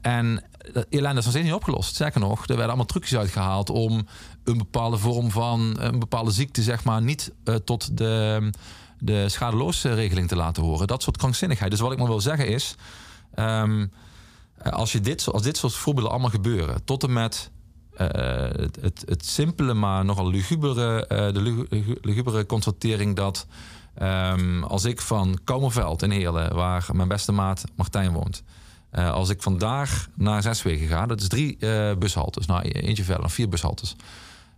En dat ellende is nog steeds niet opgelost. Sterker nog, er werden allemaal trucjes uitgehaald om een bepaalde vorm van een bepaalde ziekte, zeg maar, niet eh, tot de, de schadeloosregeling te laten horen. Dat soort krankzinnigheid. Dus wat ik maar wil zeggen is. ehm, als, je dit, als dit soort voorbeelden allemaal gebeuren, tot en met eh, het, het, het simpele, maar nogal lugubere, eh, de lugu- lugu- lugubere constatering dat ehm, als ik van Koumerveld in Heerlen, waar mijn beste maat Martijn woont, eh, als ik vandaag naar Zeswegen ga, dat is drie eh, bushaltes, nou eentje verder, vier bushaltes.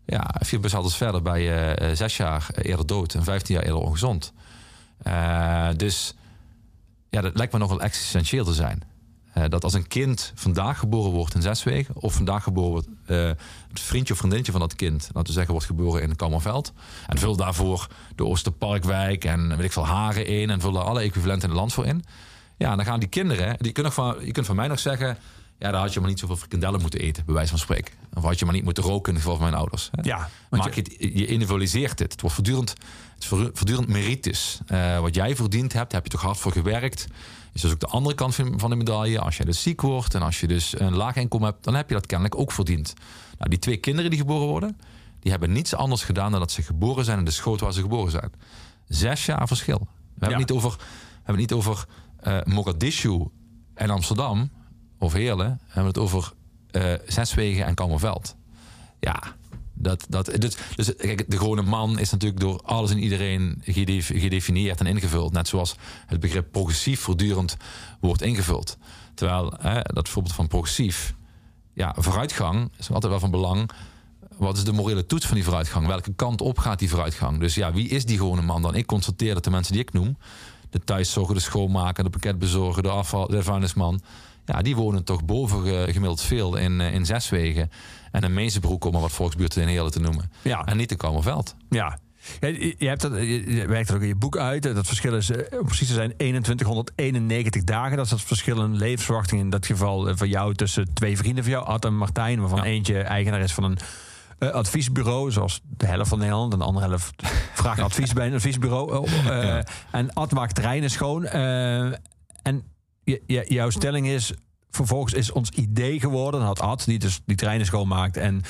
Ja, vier bushaltes verder bij je eh, zes jaar eerder dood en vijftien jaar eerder ongezond. Eh, dus ja, dat lijkt me nog wel existentieel te zijn. Eh, dat als een kind vandaag geboren wordt in Zeswegen... of vandaag geboren wordt... eh, het vriendje of vriendinnetje van dat kind... laten we zeggen, wordt geboren in Kammerveld... en vul daarvoor de Oosterparkwijk en weet ik veel Haren in... en vul daar alle equivalenten in het land voor in. Ja, dan gaan die kinderen... Die kunnen van, je kunt van mij nog zeggen... ja, daar had je maar niet zoveel frikandellen moeten eten... bij wijze van spreken. Of had je maar niet moeten roken in het geval van mijn ouders. hè. Ja, Maak je, het, je individualiseert het. Het wordt voortdurend, het is voortdurend- merites. Eh, wat jij verdiend hebt, heb je toch hard voor gewerkt. Is dus ook de andere kant van de medaille. Als je dus ziek wordt en als je dus een laag inkomen hebt, dan heb je dat kennelijk ook verdiend. Nou, die twee kinderen die geboren worden, die hebben niets anders gedaan dan dat ze geboren zijn in de schoot waar ze geboren zijn. Zes jaar verschil. We hebben Ja. het niet over, we hebben het niet over eh, Mogadishu en Amsterdam of Heerlen. We hebben het over eh Zeswegen en Kammerveld. Ja, dat, dat, dus, dus kijk, de gewone man is natuurlijk door alles en iedereen gedef- gedefinieerd en ingevuld. Net zoals het begrip progressief voortdurend wordt ingevuld. Terwijl hè, dat voorbeeld van progressief, ja, vooruitgang is altijd wel van belang. Wat is de morele toets van die vooruitgang? Welke kant op gaat die vooruitgang? Dus ja, wie is die gewone man dan? Ik constateer dat de mensen die ik noem, de thuiszorger, de schoonmaker, de pakketbezorger, de afval, de vuilnisman, ja, die wonen toch boven ge- gemiddeld veel in, eh, in Zeswegen. En een Mezenbroek, om maar wat volksbuurten in Heerlen te noemen. Ja. En niet de Kamerveld. Ja. Ja, je, hebt dat, je, werkt dat ook in je boek uit. Dat verschil is, eh, om precies te zijn, 2191 dagen. Dat is het verschil in levensverwachting in dat geval eh, van jou tussen twee vrienden van jou, Ad en Martijn, waarvan Ja. eentje eigenaar is van een, eh, adviesbureau, zoals de helft van Nederland. En de andere helft vraagt advies bij een adviesbureau. Eh, Ja. En Ad maakt terreinen schoon. Eh, en jouw stelling is, vervolgens is ons idee geworden, had Ad, die dus die treinen schoonmaakt en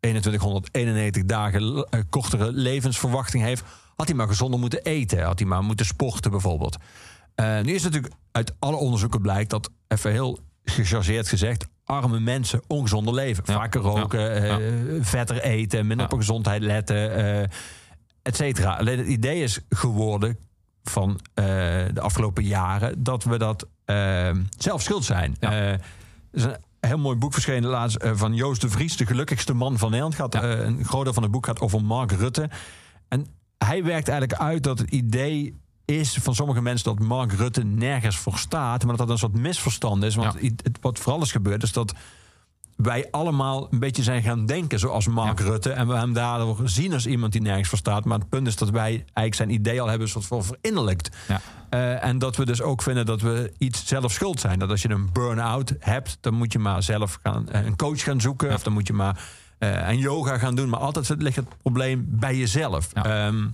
2191 dagen eh, kortere levensverwachting heeft, had hij maar gezonder moeten eten. Had hij maar moeten sporten bijvoorbeeld. Eh, nu is natuurlijk uit alle onderzoeken blijkt dat, even heel gechargeerd gezegd, arme mensen ongezonder leven. Ja. Vaker roken, eh, vetter eten, minder op gezondheid letten, eh et cetera. Alleen het idee is geworden van de afgelopen jaren dat we dat zelf schuld zijn. Ja. Eh, er is een heel mooi boek verschenen laatst eh, van Joost de Vries, de gelukkigste man van Nederland. Gaat, Ja. eh, een groot deel van het boek gaat over Mark Rutte. En hij werkt eigenlijk uit dat het idee is van sommige mensen dat Mark Rutte nergens voor staat, maar dat dat een soort misverstand is. Want Ja. het, wat vooral is gebeurd is dat wij allemaal een beetje zijn gaan denken zoals Mark Ja. Rutte. En we hem daardoor zien als iemand die nergens voor staat. Maar het punt is dat wij eigenlijk zijn idee al hebben soort van verinnerlijkt. Ja. Eh, en dat we dus ook vinden dat we iets zelf schuld zijn. Dat als je een burn-out hebt, dan moet je maar zelf gaan, eh, een coach gaan zoeken. Ja. Of dan moet je maar eh een yoga gaan doen. Maar altijd ligt het probleem bij jezelf. Ehm,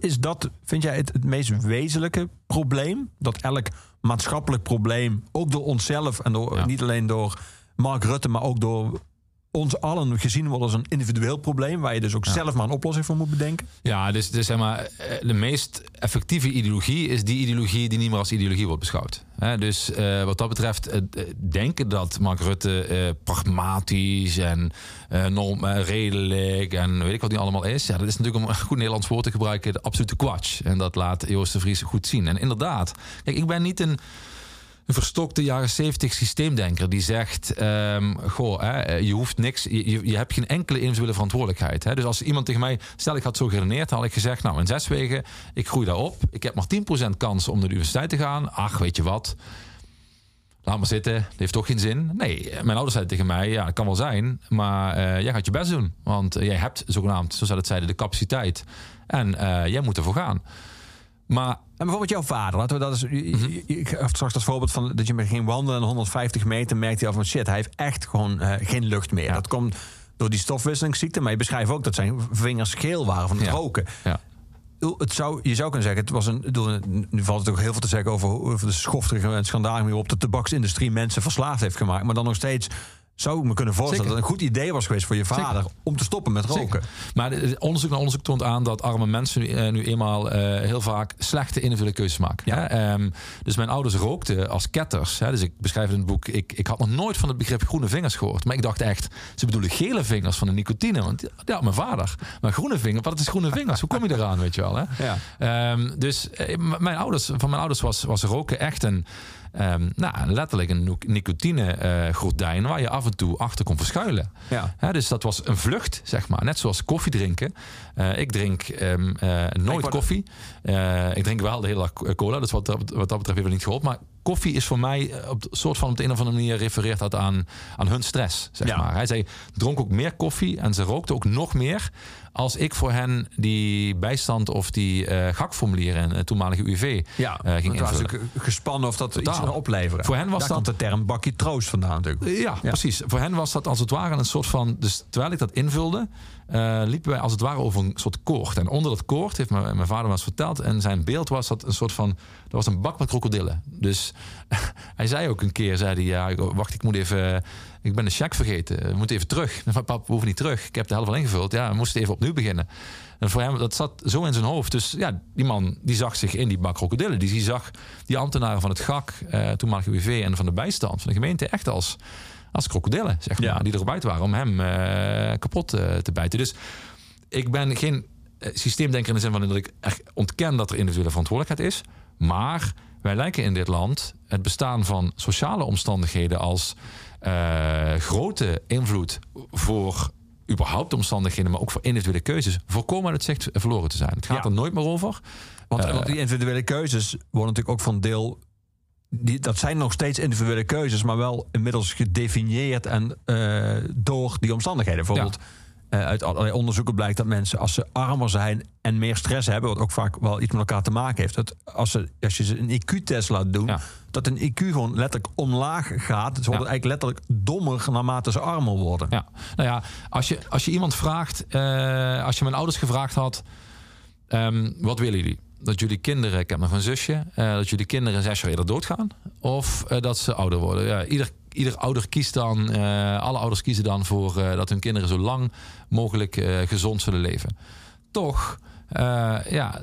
is dat, vind jij, het, het meest wezenlijke probleem? Dat elk maatschappelijk probleem, ook door onszelf en door, niet alleen door Mark Rutte, maar ook door ons allen gezien wordt als een individueel probleem, waar je dus ook Ja. zelf maar een oplossing voor moet bedenken? Ja, dus, dus zeg maar, eh, de meest effectieve ideologie is die ideologie die niet meer als ideologie wordt beschouwd. Dus eh, wat dat betreft, eh, denken dat Mark Rutte pragmatisch en norm, redelijk en weet ik wat die allemaal is. Ja, dat is natuurlijk om een goed Nederlands woord te gebruiken, de absolute kwatsch. En dat laat Joost de Vries goed zien. En inderdaad, kijk, ik ben niet een een verstokte jaren 70 systeemdenker die zegt: ehm, Goh, hè, eh, je hoeft niks, je, je- hebt geen enkele individuele verantwoordelijkheid. Hè? Dus als iemand tegen mij, stel ik had zo geredeneerd, had ik gezegd: Nou, in zes wegen, ik groei daarop. Ik heb maar 10% kans om naar de universiteit te gaan. Ach, weet je wat? Laat maar zitten, dat heeft toch geen zin. Nee, mijn ouders zeiden tegen mij: Ja, dat kan wel zijn, maar eh, jij gaat je best doen. Want eh, jij hebt zogenaamd, zoals ze dat zeiden, de capaciteit. En jij moet ervoor gaan. Maar En bijvoorbeeld jouw vader, laten we dat eens. Ik gaf straks dat voorbeeld van dat je met ging wandelen en 150 meter merkte je al van shit, hij heeft echt gewoon eh, geen lucht meer. Dat komt door die stofwisselingsziekte, maar je beschrijft ook dat zijn vingers geel waren van het Ja. roken. ja. Het zou, je zou kunnen zeggen, het was een. Nu valt het ook heel veel te zeggen over, over de schofterige en schandalige manier op de tabaksindustrie mensen verslaafd heeft gemaakt. Maar dan nog steeds zou ik me kunnen voorstellen Zeker. dat het een goed idee was geweest voor je vader om te stoppen met roken. Zeker. Maar de onderzoek naar onderzoek toont aan dat arme mensen nu, eh, eenmaal eh, heel vaak slechte individuele keuzes maken. Ja. Hè? Ehm, dus mijn ouders rookten als ketters. Hè? Dus ik beschrijf in het boek, ik, ik had nog nooit van het begrip groene vingers gehoord. Maar ik dacht echt, ze bedoelen gele vingers van de nicotine. Want ja, mijn vader. Maar groene vingers, wat is groene vingers? Hoe kom je eraan, weet je wel? Hè? Ja. Ehm, dus eh, mijn ouders, van mijn ouders was, was roken echt een, ehm, nou, letterlijk een nicotine eh gordijn waar je af en toe achter kon verschuilen. Ja. Dus dat was een vlucht, zeg maar. Net zoals koffie drinken. Eh, ik drink ehm, eh, nooit koffie. Ik drink wel de hele dag cola, dus wat, dat- wat dat betreft heeft het niet geholpen. Maar koffie is voor mij op, soort van op de een of andere manier refereert dat aan, aan hun stress, zeg Ja. maar. Hij zei, dronk ook meer koffie en ze rookte ook nog meer als ik voor hen die bijstand of die eh gakformulieren in het toenmalige UWV Ja, eh, ging het was invullen. natuurlijk gespannen of dat Totaal. iets zou opleveren. Voor hen was Daar dat- de term bakje troost vandaan natuurlijk. Ja, precies. Voor hen was dat als het ware een soort van. Dus terwijl ik dat invulde, eh, liepen wij als het ware over een soort koord. En onder dat koord heeft mijn, vader me eens verteld. En zijn beeld was dat een soort van. Er was een bak met krokodillen. Dus hij zei ook een keer: zei hij, ja, wacht, ik moet even. Ik ben de check vergeten. We moeten even terug. Maar pap, we hoeven niet terug. Ik heb de helft al ingevuld. Ja, we moesten even opnieuw beginnen. En voor hem, dat zat zo in zijn hoofd. Dus ja, die man die zag zich in die bak krokodillen. Die, zag die ambtenaren van het GAK, eh toenmalig UWV en van de bijstand van de gemeente echt als, als krokodillen, zeg maar. Ja. Die erop uit waren om hem eh, kapot eh, te bijten. Dus ik ben geen eh, systeemdenker in de zin van dat ik echt ontken dat er individuele verantwoordelijkheid is. Maar wij lijken in dit land het bestaan van sociale omstandigheden als grote invloed voor überhaupt omstandigheden, maar ook voor individuele keuzes, volkomen uit het zicht verloren te zijn. Het gaat Ja. er nooit meer over. Want, want die individuele keuzes worden natuurlijk ook van deel. Die, dat zijn nog steeds individuele keuzes, maar wel inmiddels gedefinieerd en eh, door die omstandigheden. Bijvoorbeeld eh, uit allerlei onderzoeken blijkt dat mensen als ze armer zijn en meer stress hebben, wat ook vaak wel iets met elkaar te maken heeft. Dat als, ze, als je ze een IQ-test laat doen, Ja. dat een IQ gewoon letterlijk omlaag gaat. Ze worden Ja. eigenlijk letterlijk dommer naarmate ze armer worden. Ja, nou ja, als je, als je iemand vraagt, eh, als je mijn ouders gevraagd had, ehm, wat willen jullie? Dat jullie kinderen, ik heb nog een zusje, eh, dat jullie kinderen zes jaar eerder doodgaan? Of eh, dat ze ouder worden? Ja, ieder, ieder ouder kiest dan, eh, alle ouders kiezen dan voor dat hun kinderen zo lang mogelijk gezond zullen leven. Toch, eh, ja,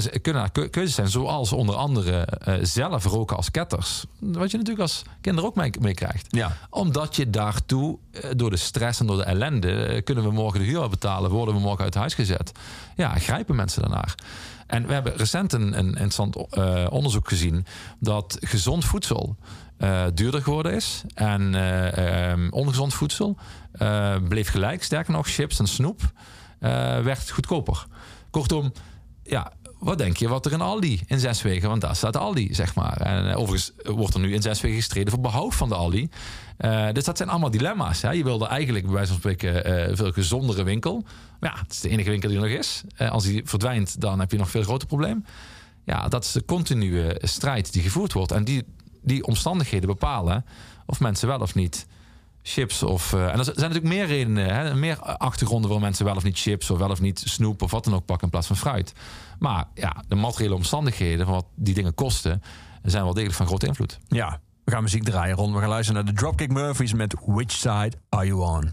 ze kunnen keu- keuzes zijn, zoals onder andere eh, zelf roken als ketters. Wat je natuurlijk als kinder ook mee, mee krijgt Ja. omdat je daartoe, door de stress en door de ellende, kunnen we morgen de huur betalen, worden we morgen uit huis gezet. Ja, grijpen mensen daarnaar. En we hebben recent een, een interessant onderzoek gezien dat gezond voedsel duurder geworden is. En eh, ehm, ongezond voedsel bleef gelijk. Sterker nog, chips en snoep werd goedkoper. Kortom, ja, wat denk je wat er in Aldi in zes weken? Want daar staat Aldi, zeg maar. En eh, overigens wordt er nu in zes weken gestreden voor behoud van de Aldi. Eh, dus dat zijn allemaal dilemma's. Hè? Je wilde eigenlijk bij wijze van spreken eh, een veel gezondere winkel. Maar ja, het is de enige winkel die er nog is. Eh, als die verdwijnt, dan heb je nog veel groter probleem. Ja, dat is de continue strijd die gevoerd wordt. En die, die omstandigheden bepalen of mensen wel of niet chips of... eh, en er zijn natuurlijk meer redenen, hè, meer achtergronden... waarom mensen wel of niet chips of wel of niet snoep... of wat dan ook pakken in plaats van fruit. Maar ja, de materiële omstandigheden van wat die dingen kosten... zijn wel degelijk van grote invloed. Ja, we gaan muziek draaien rond. We gaan luisteren naar de Dropkick Murphys met Which Side Are You On?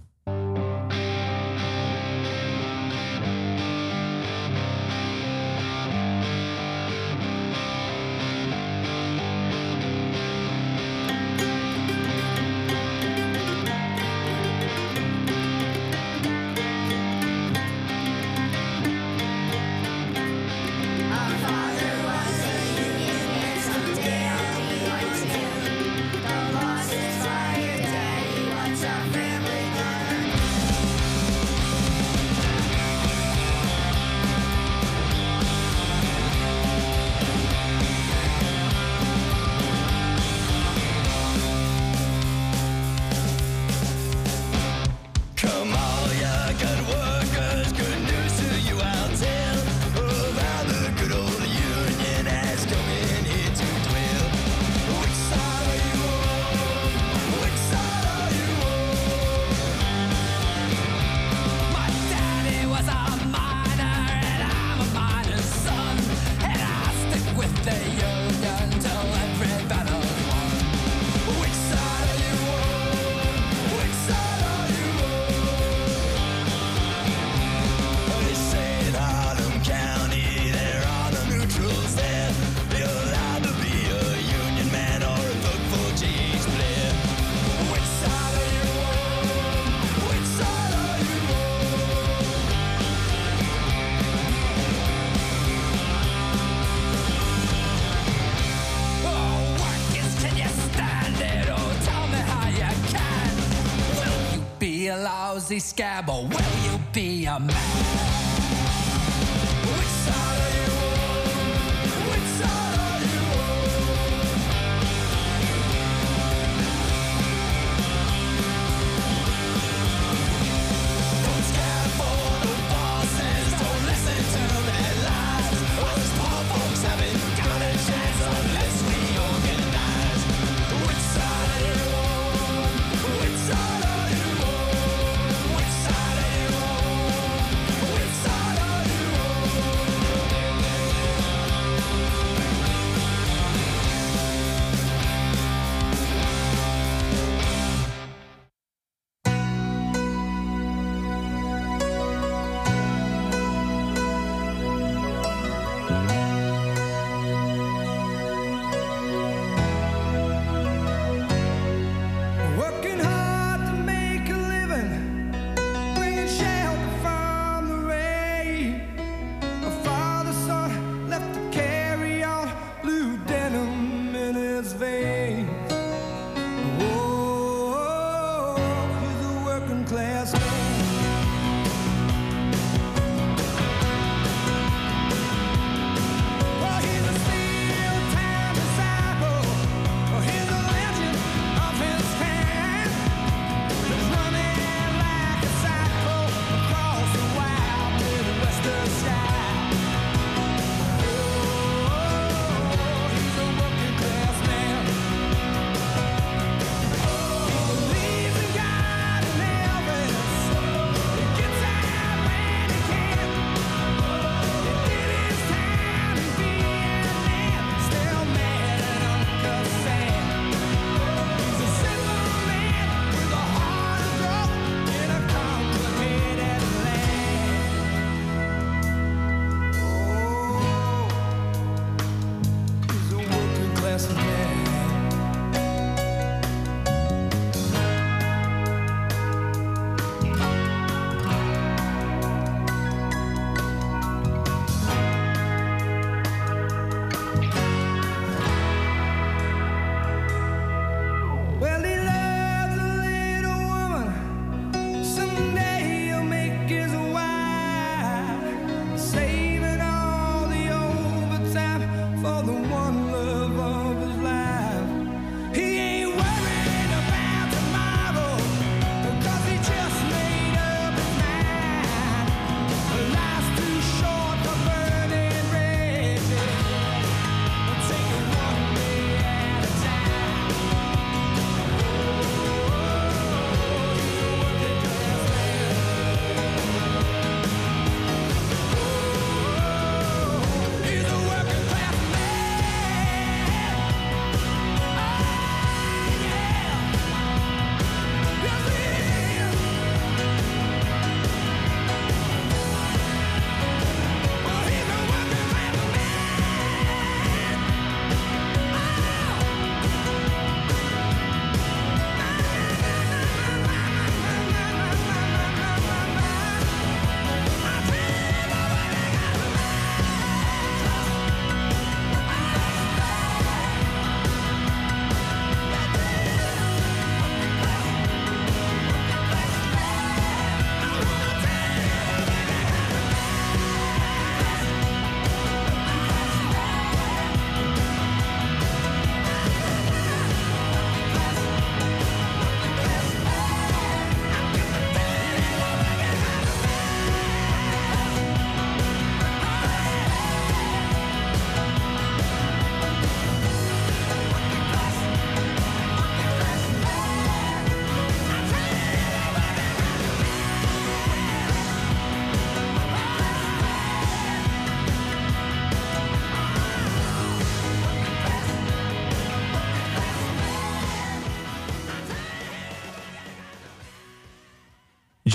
A lousy scab or will you be a man?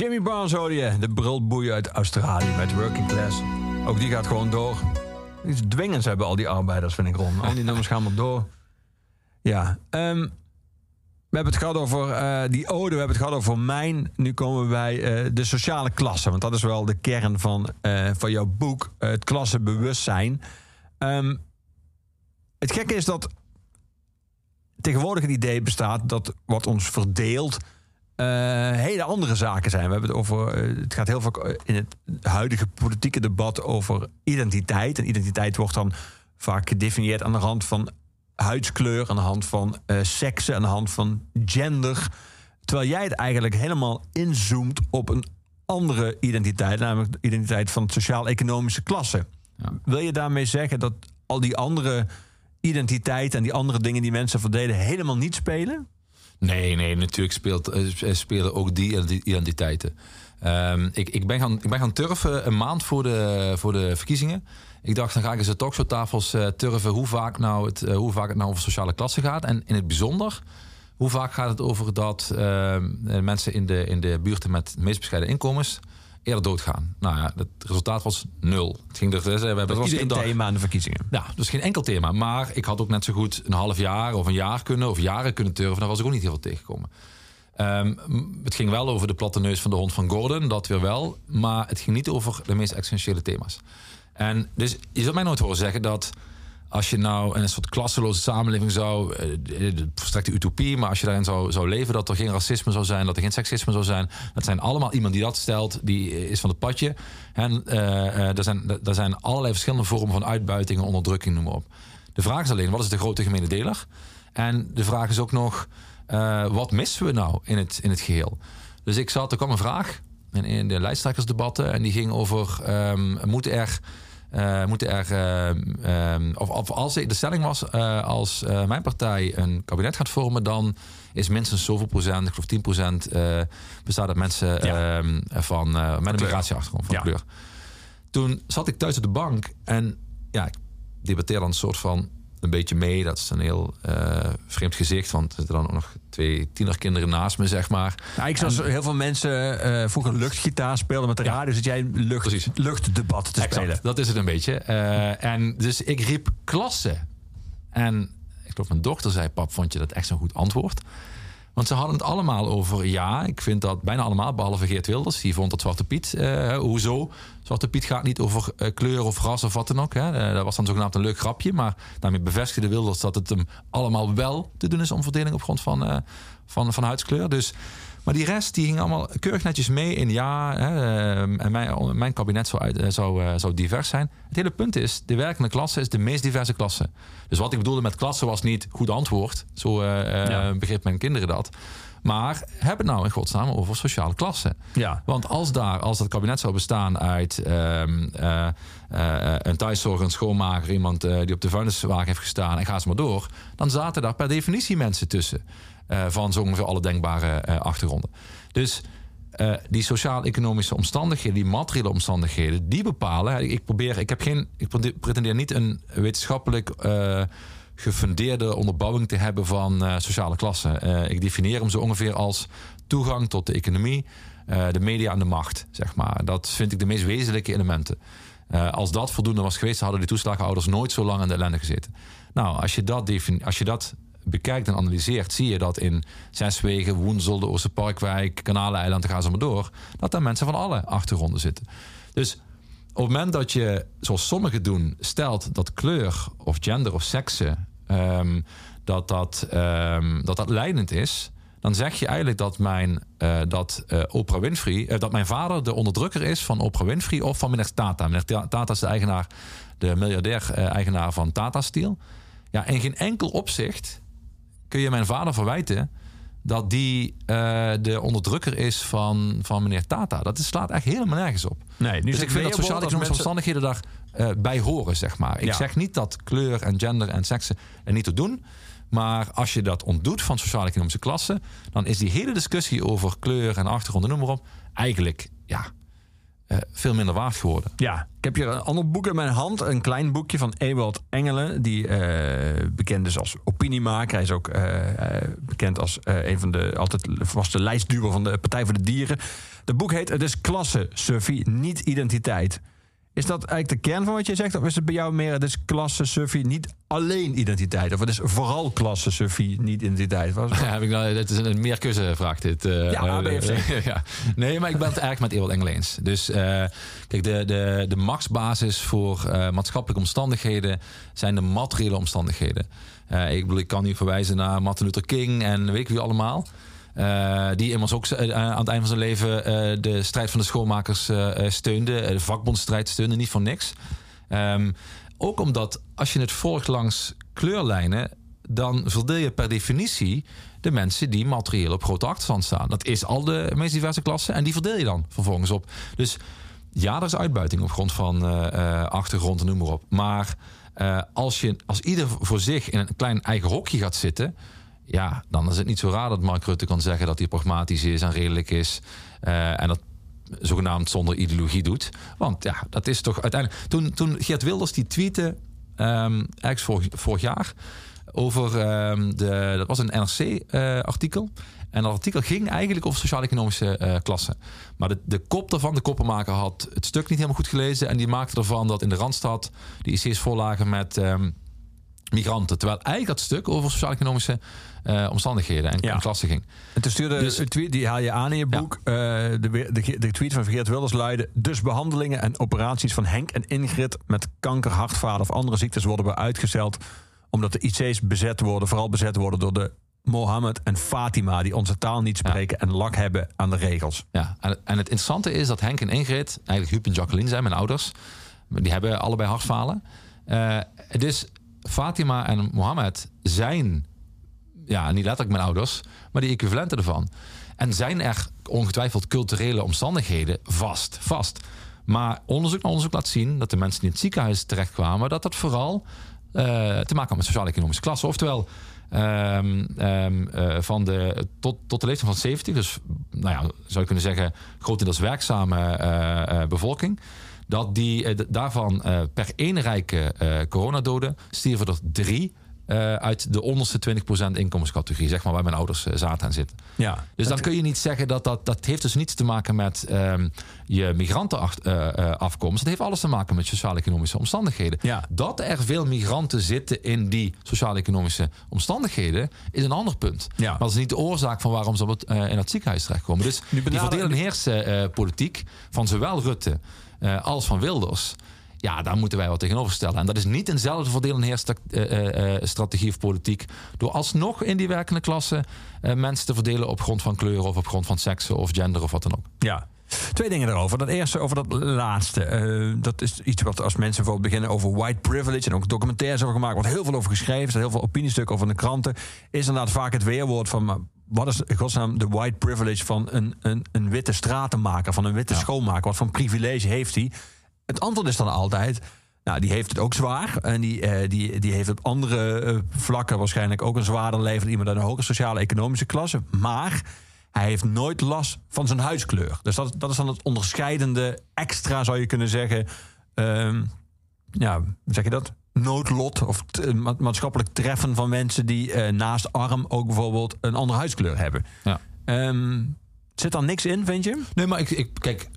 Jimmy Barnes hoorde je, de brilboei uit Australië met Working Class. Ook die gaat gewoon door. Iets dwingends hebben al die arbeiders, vind ik, Ron. Al die nummers gaan maar door. Ja, ehm, we hebben het gehad over eh, die ode, we hebben het gehad over mijn. Nu komen we bij eh, de sociale klasse. Want dat is wel de kern van, eh, van jouw boek, het klassebewustzijn. Ehm, het gekke is dat tegenwoordig het idee bestaat dat wat ons verdeelt hele andere zaken zijn. We hebben het over. eh, het gaat heel vaak eh, in het huidige politieke debat over identiteit. En identiteit wordt dan vaak gedefinieerd aan de hand van huidskleur, aan de hand van eh seksen, aan de hand van gender. Terwijl jij het eigenlijk helemaal inzoomt op een andere identiteit, namelijk de identiteit van sociaal-economische klasse. Ja. Wil je daarmee zeggen dat al die andere identiteiten en die andere dingen die mensen verdelen helemaal niet spelen? Nee, nee, natuurlijk speelt, eh, spelen ook die identi- identiteiten. Ehm, ik, ik, ben gaan, ik ben gaan turven een maand voor de, voor de verkiezingen. Ik dacht, dan ga ik eens de talkshowtafels eh turven hoe vaak, nou het, eh, hoe vaak het nou over sociale klasse gaat. En in het bijzonder, hoe vaak gaat het over dat ehm, eh, mensen in de, in de buurten met de meest bescheiden inkomens eerder doodgaan. Nou ja, het resultaat was nul. Het ging er, we hebben Dat was geen dag- thema aan de verkiezingen. ja, dus geen enkel thema. Maar ik had ook net zo goed een half jaar of een jaar kunnen, of jaren kunnen turven. Daar was ik ook niet heel veel tegengekomen. Ehm, het ging wel over de platte neus van de hond van Gordon, dat weer wel. Maar het ging niet over de meest essentiële thema's. En dus je zult mij nooit horen zeggen dat als je nou een soort klasseloze samenleving zou, eh, de verstrekte utopie, maar als je daarin zou, zou leven, dat er geen racisme zou zijn, dat er geen seksisme zou zijn. Dat zijn allemaal iemand die dat stelt, die is van het padje. En eh, eh, er, zijn, er zijn allerlei verschillende vormen van uitbuiting en onderdrukking, noem maar op. De vraag is alleen, wat is de grote gemene deler? En de vraag is ook nog, eh, wat missen we nou in het, in het geheel? Dus ik zat, er kwam een vraag in, in de lijsttrekkersdebatten en die ging over, ehm, moeten er... eh, moeten er, ehm, ehm, of, of als de stelling was, eh, als eh, mijn partij een kabinet gaat vormen, dan is minstens zoveel procent, ik geloof 10 procent, eh, bestaat uit mensen Ja. ehm, van, eh, met een migratieachtergrond van Ja. kleur. Toen zat ik thuis op de bank en ja, ik debatteer dan een soort van een beetje mee. Dat is een heel eh, vreemd gezicht, want er zitten dan ook nog twee tienerkinderen naast me, zeg maar. Ja, ik zag heel veel mensen eh, vroeger luchtgitaar spelen met de Ja. radio. Zit jij lucht, Precies. luchtdebat te spelen? Dat is het een beetje. Eh, en dus ik riep klasse. En ik geloof mijn dochter zei, pap, vond je dat echt zo'n goed antwoord? Want ze hadden het allemaal over, ja, ik vind dat bijna allemaal, behalve Geert Wilders. Die vond dat Zwarte Piet, eh, hoezo? Zwarte Piet gaat niet over eh, kleur of ras of wat dan ook. Hè. Eh, dat was dan zogenaamd een leuk grapje. Maar daarmee bevestigde Wilders dat het hem allemaal wel te doen is om verdeling op grond van, eh, van, van huidskleur. Dus, maar die rest die ging allemaal keurig netjes mee in ja. Hè, eh, en mijn, mijn kabinet zou, uit, eh, zou, eh, zou divers zijn. Het hele punt is, de werkende klasse is de meest diverse klasse. Dus wat ik bedoelde met klasse was niet goed antwoord. Zo Ja. begreep mijn kinderen dat. Maar heb het nou in godsnaam over sociale klasse. Ja. Want als daar, als dat kabinet zou bestaan uit ehm, eh, eh, een thuiszorger, een schoonmaker, iemand eh, die op de vuilniswagen heeft gestaan en ga ze maar door, dan zaten daar per definitie mensen tussen eh, van zo ongeveer alle denkbare achtergronden. Dus die sociaal-economische omstandigheden, die materiële omstandigheden, die bepalen. Ik probeer, ik heb geen, ik pretendeer niet een wetenschappelijk gefundeerde onderbouwing te hebben van sociale klasse. Eh, ik definieer hem zo ongeveer als toegang tot de economie, de media en de macht, zeg maar. Dat vind ik de meest wezenlijke elementen. Eh, als dat voldoende was geweest, hadden die toeslagenouders nooit zo lang in de ellende gezeten. Nou, als je dat, als je dat bekijkt en analyseert, zie je dat in Zeswegen, Woensel, de Oosterparkwijk, Kanaleiland, gaan ze maar door, dat daar mensen van alle achtergronden zitten. Dus op het moment dat je, zoals sommigen doen, stelt dat kleur of gender of sekse, ehm, dat, dat, ehm, dat dat leidend is, dan zeg je eigenlijk dat mijn, eh, dat, eh, Oprah Winfrey, eh, dat mijn vader de onderdrukker is van Oprah Winfrey of van meneer Tata. Meneer Ta- Tata is de eigenaar, de miljardair eh, eigenaar van Tata Steel. Ja, in geen enkel opzicht kun je mijn vader verwijten dat die de onderdrukker is van, van meneer Tata. Dat is, slaat echt helemaal nergens op. Nee, nu Dus ik vind dat sociaal-economische omstandigheden daar bij horen, zeg maar. Ik Ja. zeg niet dat kleur en gender en seksen er niet toe doen. Maar als je dat ontdoet van sociaal-economische klassen... dan is die hele discussie over kleur en achtergrond en noem maar op... eigenlijk, ja, eh, veel minder waard geworden. Ja, ik heb hier een ander boek in mijn hand. Een klein boekje van Ewald Engelen. Die eh, bekend is als opiniemaker. Hij is ook eh, bekend als een van de altijd vaste lijstduwer van de Partij voor de Dieren. Het boek heet Het is klasse, Suffie, niet identiteit. Is dat eigenlijk de kern van wat je zegt? Of is het bij jou meer het is klasse, Suffie, niet alleen identiteit? Of het is vooral klasse, Suffie, niet identiteit? Was, Ja, heb ik nou, het is een meerkeuzevraag dit. eh, Ja, BFC. ja. Nee, maar ik ben het eigenlijk met Ewald Engel eens. Dus eh, kijk, de, de, de machtsbasis voor maatschappelijke omstandigheden zijn de materiële omstandigheden. Ik bedoel, ik kan hier verwijzen naar Martin Luther King en weet ik wie allemaal. Eh, die immers ook eh, aan het einde van zijn leven eh, de strijd van de schoonmakers steunde. De vakbondstrijd steunde, niet voor niks. Ehm, ook omdat als je het volgt langs kleurlijnen, dan verdeel je per definitie de mensen die materieel op grote achterstand staan. Dat is al de meest diverse klassen en die verdeel je dan vervolgens op. Dus ja, er is uitbuiting op grond van achtergrond en noem maar op. Maar als, je, als ieder voor zich in een klein eigen hokje gaat zitten, ja, dan is het niet zo raar dat Mark Rutte kan zeggen dat hij pragmatisch is en redelijk is. eh, en dat zogenaamd zonder ideologie doet. Want ja, dat is toch uiteindelijk. Toen, toen Geert Wilders die tweette, ehm eigenlijk vorig, vorig jaar, over ehm, de. Dat was een NRC-artikel. en dat artikel ging eigenlijk over sociaal-economische eh, klassen. Maar de, de kop daarvan, de koppenmaker, had het stuk niet helemaal goed gelezen. En die maakte ervan dat in de Randstad de IC's vollagen met. ehm, Migranten. Terwijl eigenlijk dat stuk over sociaal-economische eh, omstandigheden en, Ja. en toen stuurde Dus- een tweet, die haal je aan in je boek. Eh, de, de, de tweet van Geert Wilders luidde... Dus behandelingen en operaties van Henk en Ingrid... met kanker, hartfalen of andere ziektes worden weer uitgesteld... omdat de IC's bezet worden, vooral bezet worden door de Mohammed en Fatima... die onze taal niet spreken en lak hebben aan de regels. Ja, en, en het interessante is dat Henk en Ingrid, eigenlijk Huub en Jacqueline zijn mijn ouders. Die hebben allebei hartfalen. Eh dus Fatima en Mohammed zijn, ja, niet letterlijk mijn ouders, maar die equivalenten ervan. En zijn er ongetwijfeld culturele omstandigheden vast, vast. Maar onderzoek naar onderzoek laat zien dat de mensen die in het ziekenhuis terechtkwamen, dat dat vooral eh, te maken had met sociaal-economische klasse. Oftewel, ehm, ehm, eh, van de, tot, tot de leeftijd van 70, dus nou ja, zou je kunnen zeggen, grotendeels werkzame eh, bevolking. Dat die daarvan per één rijke coronadoden stierven er drie eh, uit de onderste 20% inkomenscategorie, zeg maar waar mijn ouders eh, zaten en zitten. Ja. Dus dan kun je niet zeggen dat dat, dat heeft dus niets te maken met ehm, je migrantenafkomst. Het heeft alles te maken met sociaal-economische omstandigheden. Ja. Dat er veel migranten zitten in die sociaal-economische omstandigheden is een ander punt. Ja. Maar dat is niet de oorzaak van waarom ze op het, eh, in het ziekenhuis terechtkomen. Dus die benader- verdelen heersen eh, politiek van zowel Rutte eh, als van Wilders. Ja, daar moeten wij wat tegenover stellen. En dat is niet eenzelfde verdeel- en heersstrategie of politiek. Door alsnog in die werkende klasse eh, mensen te verdelen op grond van kleur of op grond van seksen of gender of wat dan ook. Ja. Twee dingen daarover. Dat eerste over dat laatste. Eh, dat is iets wat als mensen bijvoorbeeld beginnen over white privilege... en ook documentaires over gemaakt, wordt heel veel over geschreven... er zijn heel veel opiniestukken over in de kranten... is inderdaad vaak het weerwoord van... wat is in godsnaam de white privilege van een, een, een witte stratenmaker... van een witte schoonmaker? Wat voor privilege heeft hij? Het antwoord is dan altijd... Nou, die heeft het ook zwaar. En die, eh, die, die heeft op andere eh, vlakken waarschijnlijk ook een zwaarder leven... dan iemand uit een hogere sociale-economische klasse. Maar hij heeft nooit last van zijn huidskleur. Dus dat, dat is dan het onderscheidende extra, zou je kunnen zeggen. Ehm, ja, hoe zeg je dat? Noodlot of eh, ma- maatschappelijk treffen van mensen die naast arm ook bijvoorbeeld een andere huidskleur hebben. Ja. Ehm, zit daar niks in, vind je? Nee, maar ik, ik, kijk,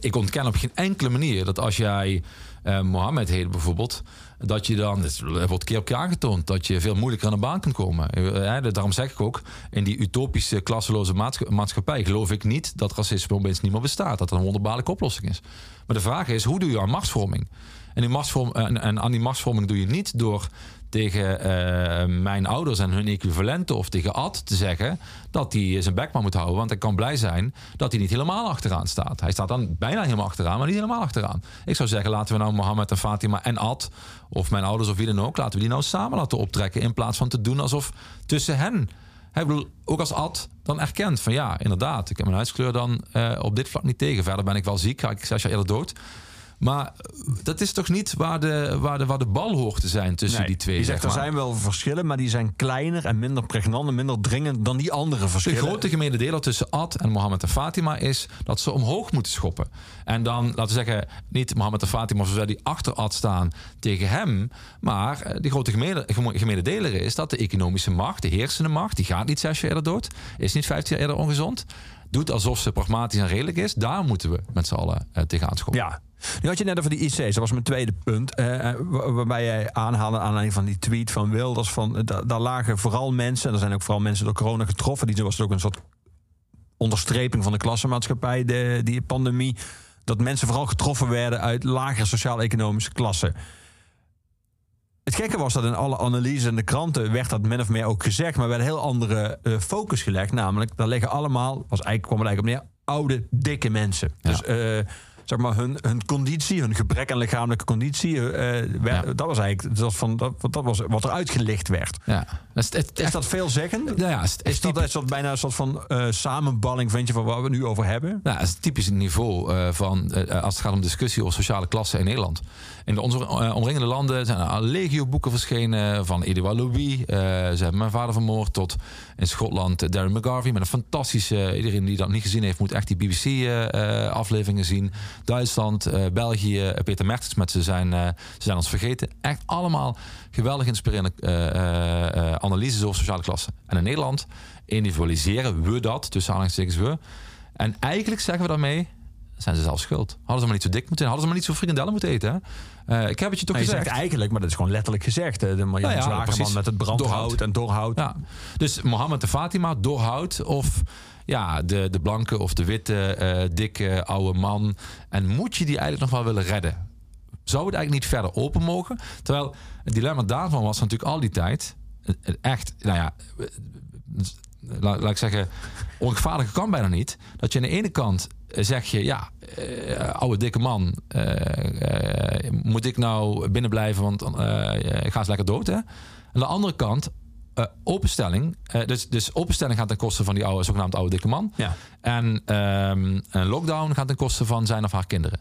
ik ontken op geen enkele manier dat als jij eh Mohammed heet bijvoorbeeld, dat je dan, het wordt keer op keer aangetoond, dat je veel moeilijker aan de baan kunt komen. Eh, eh, daarom zeg ik ook, in die utopische klasseloze maatscha- maatschappij geloof ik niet dat racisme opeens niet meer bestaat, dat er een wonderbaarlijke oplossing is. Maar de vraag is, hoe doe je aan machtsvorming? En, die machtsvorm, en aan die machtsvorming doe je niet door tegen eh, mijn ouders en hun equivalenten of tegen Ad te zeggen dat hij zijn bek maar moet houden. Want hij kan blij zijn dat hij niet helemaal achteraan staat. Hij staat dan bijna helemaal achteraan, maar niet helemaal achteraan. Ik zou zeggen, laten we nou Mohammed en Fatima en Ad, of mijn ouders of wie dan ook, laten we die nou samen laten optrekken. In plaats van te doen alsof tussen hen. Hij bedoel, ook als Ad dan erkent van ja, inderdaad, ik heb mijn huidskleur dan eh, op dit vlak niet tegen. Verder ben ik wel ziek, ga ik zes eerder dood. Maar dat is toch niet waar de, waar de, waar de bal hoort te zijn tussen Nee, die twee. Die zegt, zeg er zijn wel verschillen, maar die zijn kleiner en minder pregnant en minder dringend dan die andere De verschillen. grote gemene deler tussen Ad en Mohammed en Fatima is dat ze omhoog moeten schoppen. En dan, laten we zeggen, niet Mohammed en Fatima zoals die achter Ad staan tegen hem. Maar eh, die grote gemene, gemene deler is dat de economische macht, de heersende macht, die gaat niet zes jaar eerder dood, is niet vijftien jaar eerder ongezond. Doet alsof ze pragmatisch en redelijk is. Daar moeten we met z'n allen eh, tegenaan schoppen. Ja. Nu had je net over die IC's, dat was mijn tweede punt. eh, eh, wa- waarbij jij aanhaalde aan aanleiding van die tweet van Wilders. Van, eh, da- daar lagen vooral mensen, en er zijn ook vooral mensen door corona getroffen. Die was het ook een soort onderstreping van de klassenmaatschappij, de, die pandemie. Dat mensen vooral getroffen werden uit lagere sociaal-economische klassen. Het gekke was dat in alle analyses en de kranten werd dat min of meer ook gezegd, maar werd een heel andere focus gelegd. Namelijk, daar liggen allemaal, was eigenlijk, kwam er eigenlijk op neer, oude, dikke mensen. Ja. Dus zeg maar, hun, hun conditie, hun gebrek aan lichamelijke conditie, eh, werd- Ja. dat was eigenlijk dat, was van, dat, dat was wat er uitgelicht werd. Ja. Dat is, het, Is dat veelzeggend? Nou ja, is, Is dat soort, bijna een soort van eh, samenballing, vind je, van waar we het nu over hebben? Nou, dat is typisch het niveau eh, van als het gaat om discussie over sociale klassen in Nederland. In de onze omringende landen zijn er legio boeken verschenen van Edouard Louis. ze hebben mijn vader vermoord tot in Schotland eh, Darren McGarvey met een fantastische. iedereen die dat niet gezien heeft, moet echt die BBC-afleveringen zien. Duitsland, eh, België, eh, Peter Mertens met ze zijn, eh, ze zijn ons vergeten. Echt allemaal geweldig inspirerende eh, eh, eh, analyses over sociale klassen. En in Nederland individualiseren we dat, tussen aanhalingstekens we. En eigenlijk zeggen we daarmee, zijn ze zelf schuld. Hadden ze maar niet zo dik moeten hadden ze maar niet zo frikandellen moeten eten. Hè? Eh, ik heb het je toch je gezegd. zegt eigenlijk, maar dat is gewoon letterlijk gezegd. hè. De Marjan Nou ja, Zwageman precies. met het brandhout Doorhout. en doorhout. Ja. Dus Mohammed en Fatima, doorhout of ja, de, de blanke of de witte, eh, dikke, oude man. En moet je die eigenlijk nog wel willen redden? Zou het eigenlijk niet verder open mogen? Terwijl het dilemma daarvan was natuurlijk al die tijd eh, echt, nou ja, laat, laat ik zeggen, ongevaarlijker kan bijna niet. Dat je aan de ene kant zeg je, ja, eh, oude dikke man, eh, eh, moet ik nou binnen blijven, want ik ga eens lekker dood, hè? Aan de andere kant, openstelling. dus, dus openstelling gaat ten koste van die oude, zogenaamd oude dikke man. Ja. En ehm, een lockdown gaat ten koste van zijn of haar kinderen.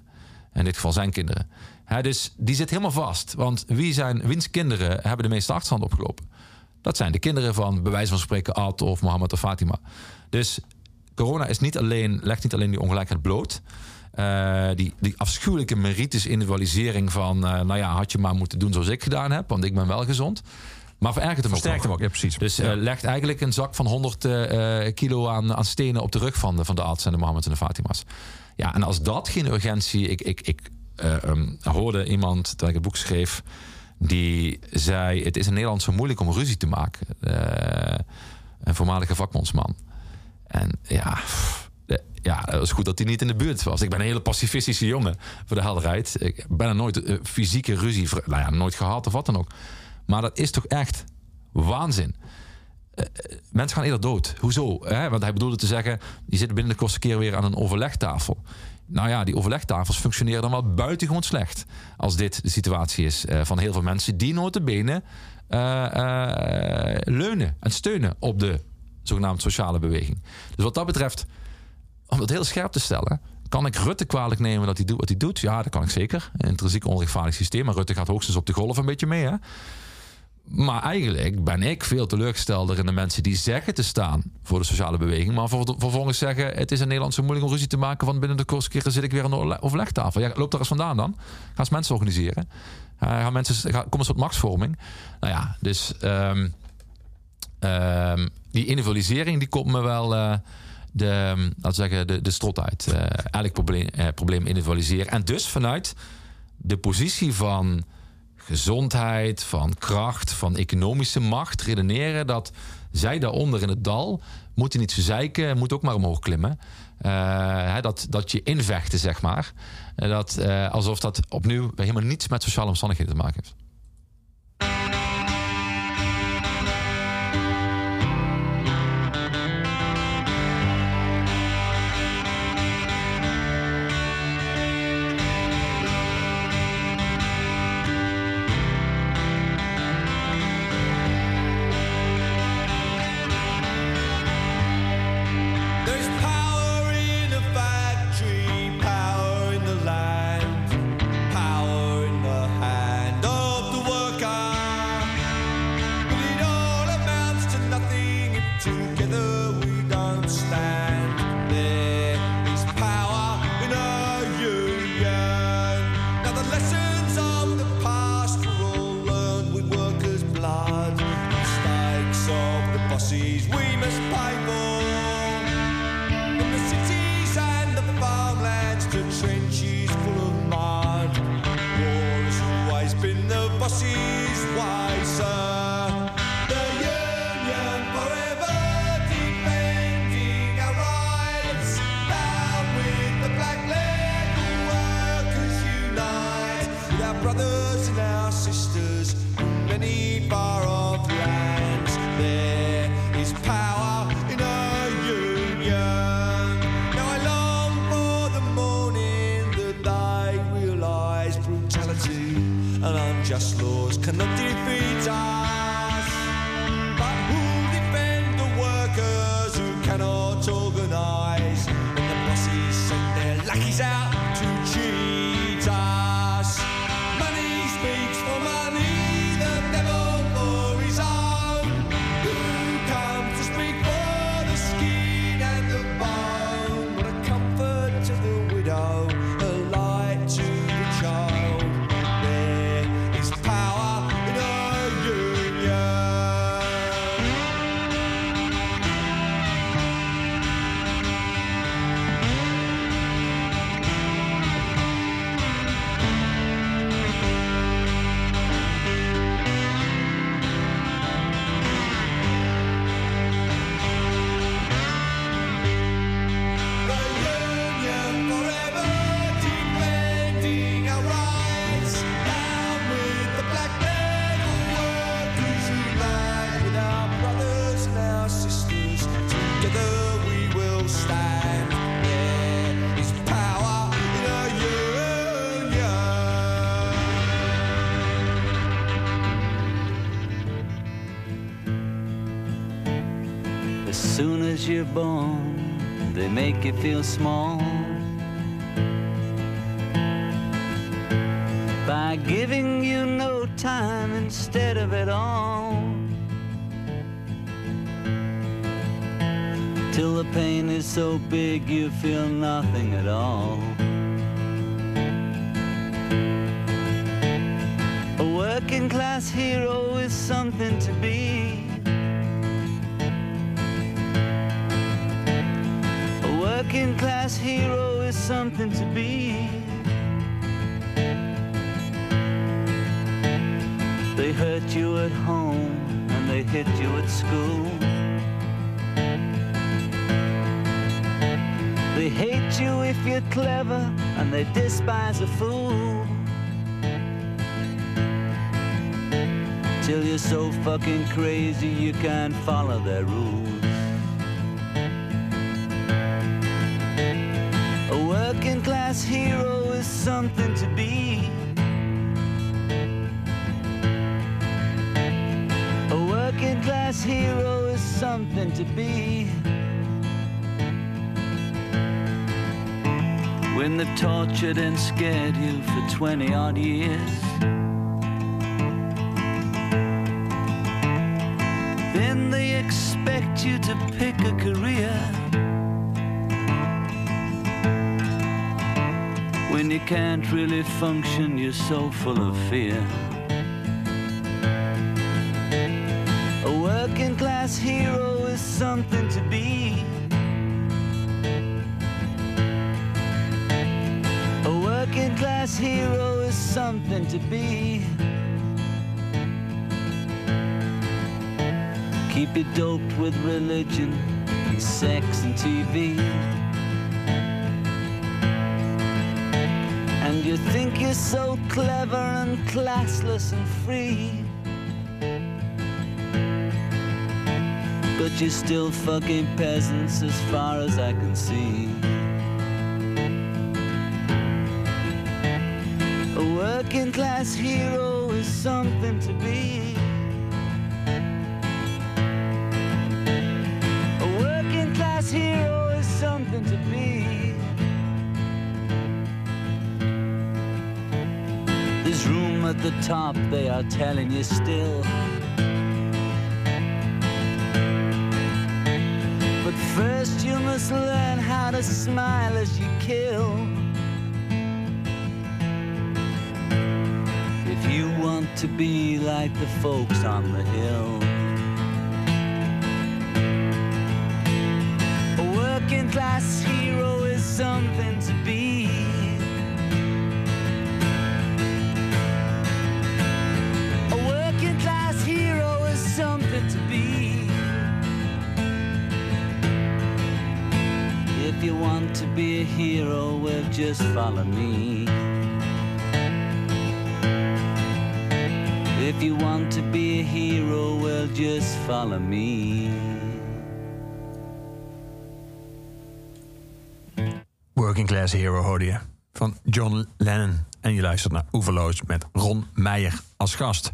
In dit geval zijn kinderen. Hè, dus die zit helemaal vast. Want wie zijn, wiens kinderen hebben de meeste achterstand opgelopen? Dat zijn de kinderen van, bij wijze van spreken, Ad of Mohammed of Fatima. Dus corona is niet alleen, legt niet alleen die ongelijkheid bloot. Eh, die, die afschuwelijke meritis individualisering van... eh, nou ja, had je maar moeten doen zoals ik gedaan heb... want ik ben wel gezond. Maar verergert hem ook Versterkt nog. hem ook, ja precies. Dus eh, legt eigenlijk een zak van 100 eh, eh, kilo aan, aan stenen op de rug van de, van de arts en de Mohammed en de Fatima's. Ja, en als dat geen urgentie. Ik, ik, ik eh, ehm, hoorde iemand dat ik het boek schreef. die zei: Het is in Nederland zo moeilijk om ruzie te maken. Een voormalige vakbondsman. En ja. Ja, het was goed dat hij niet in de buurt was. Ik ben een hele pacifistische jongen, voor de helderheid. Ik ben er nooit eh, fysieke ruzie, nou ja, nooit gehad of wat dan ook. Maar dat is toch echt waanzin. Eh, eh, mensen gaan eerder dood. Hoezo? Hè? Want hij bedoelde te zeggen, die zitten binnen de kortste keer weer aan een overlegtafel. Nou ja, die overlegtafels functioneren dan wel buitengewoon slecht. Als dit de situatie is van heel veel mensen die notabene eh leunen en steunen op de zogenaamde sociale beweging. Dus wat dat betreft, om het heel scherp te stellen, kan ik Rutte kwalijk nemen dat hij doet wat hij doet? Ja, dat kan ik zeker. Een intrinsiek onrechtvaardig systeem. Maar Rutte gaat hoogstens op de golf een beetje mee. Hè? Maar eigenlijk ben ik veel teleurgestelder in de mensen die zeggen te staan voor de sociale beweging. Maar ver- vervolgens zeggen: Het is in Nederland zo moeilijk om ruzie te maken. Want binnen de kortste keren zit ik weer aan de overle- overlegtafel. Ja, loop daar eens vandaan dan. Ga mensen organiseren. Uh, gaan mensen, ga, kom een soort machtsvorming. Nou ja, dus ehm, die individualisering die komt me wel. eh, de, ehm, zeggen, de, de strot uit. Eh, elk probleem, eh, probleem individualiseren. En dus vanuit de positie van gezondheid, van kracht, van economische macht redeneren dat zij daaronder in het dal moeten niet zeiken, moet ook maar omhoog klimmen. Dat, dat je invechten, zeg maar. Dat, alsof dat opnieuw helemaal niets met sociale omstandigheden te maken heeft. You feel small. By giving you no time instead of it all. Till the pain is so big you feel nothing at all. Working class hero is something to be. They hurt you at home and they hit you at school. They hate you if you're clever and they despise a fool. Till you're so fucking crazy you can't follow their rules. Class hero is something to be. A working class hero is something to be. When they've tortured and scared you for 20 odd years. Then they expect you to pick can't really function, you're so full of fear. A working class hero is something to be. A working class hero is something to be. Keep you doped with religion sex and TV. So clever and classless and free. But you're still fucking peasants as far as I can see. A working class hero is something to be. at the top, they are telling you still. But first you must learn how to smile as you kill. If you want to be like the folks on the hill. A working class hero is something be a hero, well, just follow me. If you want to be a hero, well, just follow me. Working Class Hero hoorde je. Van John Lennon. En je luistert naar Oeverloos met Ron Meijer als gast.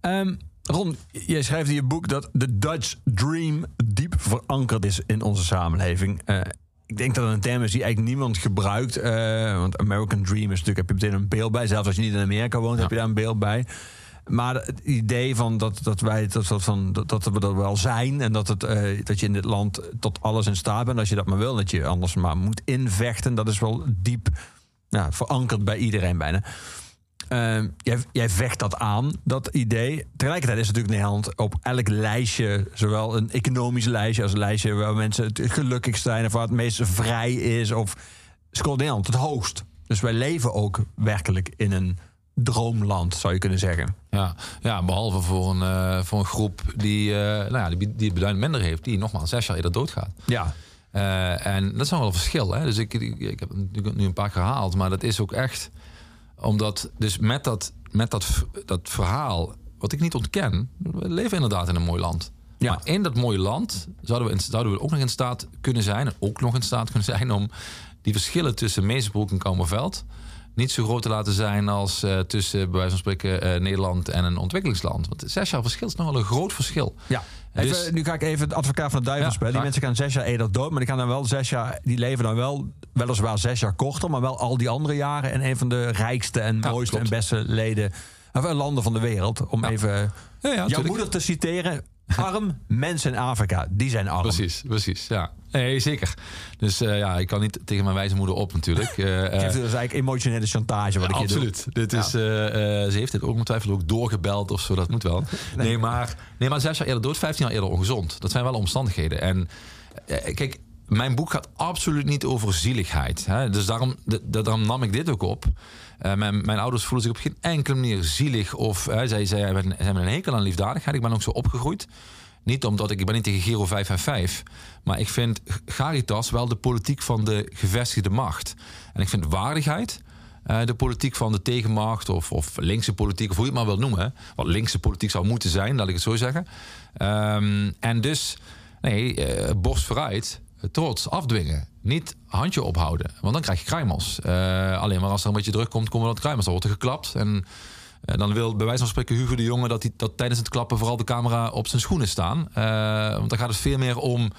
Ehm, Ron, jij schrijft in je boek dat de Dutch Dream diep verankerd is in onze samenleving. Eh, ik denk dat het een term is die eigenlijk niemand gebruikt. eh, want American Dream is natuurlijk, heb je meteen een beeld bij. Zelfs als je niet in Amerika woont, heb je daar een beeld bij. Maar het idee van dat, dat wij dat, dat, van, dat, dat we dat wel zijn. En dat, het, eh, dat je in dit land tot alles in staat bent. Als je dat maar wil. Dat je anders maar moet invechten. Dat is wel diep ja, verankerd bij iedereen bijna. Ehm, jij, jij vecht dat aan, dat idee. Tegelijkertijd is natuurlijk Nederland op elk lijstje, zowel een economisch lijstje als een lijstje waar mensen het gelukkigst zijn of waar het meest vrij is, of scoort Nederland het hoogst. Dus wij leven ook werkelijk in een droomland, zou je kunnen zeggen. Ja, ja behalve voor een, eh, voor een groep die, eh, nou ja, die, die het beduidend minder heeft, die nogmaals zes jaar eerder doodgaat. Ja, Eh, en dat is wel een verschil. Hè? Dus ik, ik, ik heb het nu een paar keer gehaald, maar dat is ook echt omdat, dus met dat, met dat, dat verhaal, wat ik niet ontken, we leven inderdaad in een mooi land. Ja. Maar in dat mooie land zouden we, in- zouden we ook nog in staat kunnen zijn, en ook nog in staat kunnen zijn om die verschillen tussen Meesbroek en Kamerveld niet zo groot te laten zijn als eh, tussen, bij wijze van spreken, eh, Nederland en een ontwikkelingsland. Want zes jaar verschil is nog wel een groot verschil. ja. Even, Dus- nu ga ik even het advocaat van de duivel Ja, spelen. Die mensen gaan zes jaar eerder dood, maar die gaan dan wel zes jaar, die leven dan wel, weliswaar zes jaar korter, maar wel al die andere jaren in een van de rijkste en Ja, mooiste klopt. en beste leden, of, landen van de wereld. Om even Ja, ja, jouw moeder te citeren. Arm mensen in Afrika, die zijn arm. Precies, precies. Ja, nee, zeker. Dus eh, ja, ik kan niet tegen mijn wijze moeder op natuurlijk. Eh, Geeft dus eigenlijk emotionele chantage wat ik hier doe. Absoluut. Dit is, eh, eh, ze heeft dit ook ongetwijfeld ook doorgebeld of zo. Dat moet wel. Nee, maar, nee, maar zes jaar eerder dood, 15 jaar eerder ongezond. Dat zijn wel omstandigheden. En kijk, mijn boek gaat absoluut niet over zieligheid. Hè? Dus daarom, daarom nam ik dit ook op. Eh, mijn, mijn ouders voelen zich op geen enkele manier zielig. Of hè, zij, zij, hebben, een hekel aan liefdadigheid. Ik ben ook zo opgegroeid. Niet omdat ik, ben niet tegen Giro 5 en 5. Maar ik vind Caritas wel de politiek van de gevestigde macht. En ik vind waardigheid eh, de politiek van de tegenmacht of, of linkse politiek, of hoe je het maar wil noemen. Wat linkse politiek zou moeten zijn, laat ik het zo zeggen. Ehm, en dus, nee, eh, borst vooruit, trots, afdwingen. Niet handje ophouden, want dan krijg je kruimels. Eh, alleen maar als er een beetje druk komt, komen wat kruimels. Dan wordt er geklapt en eh, dan wil bij wijze van spreken Hugo de Jonge dat, hij, dat tijdens het klappen vooral de camera op zijn schoenen staan. Eh, want dan gaat het veel meer om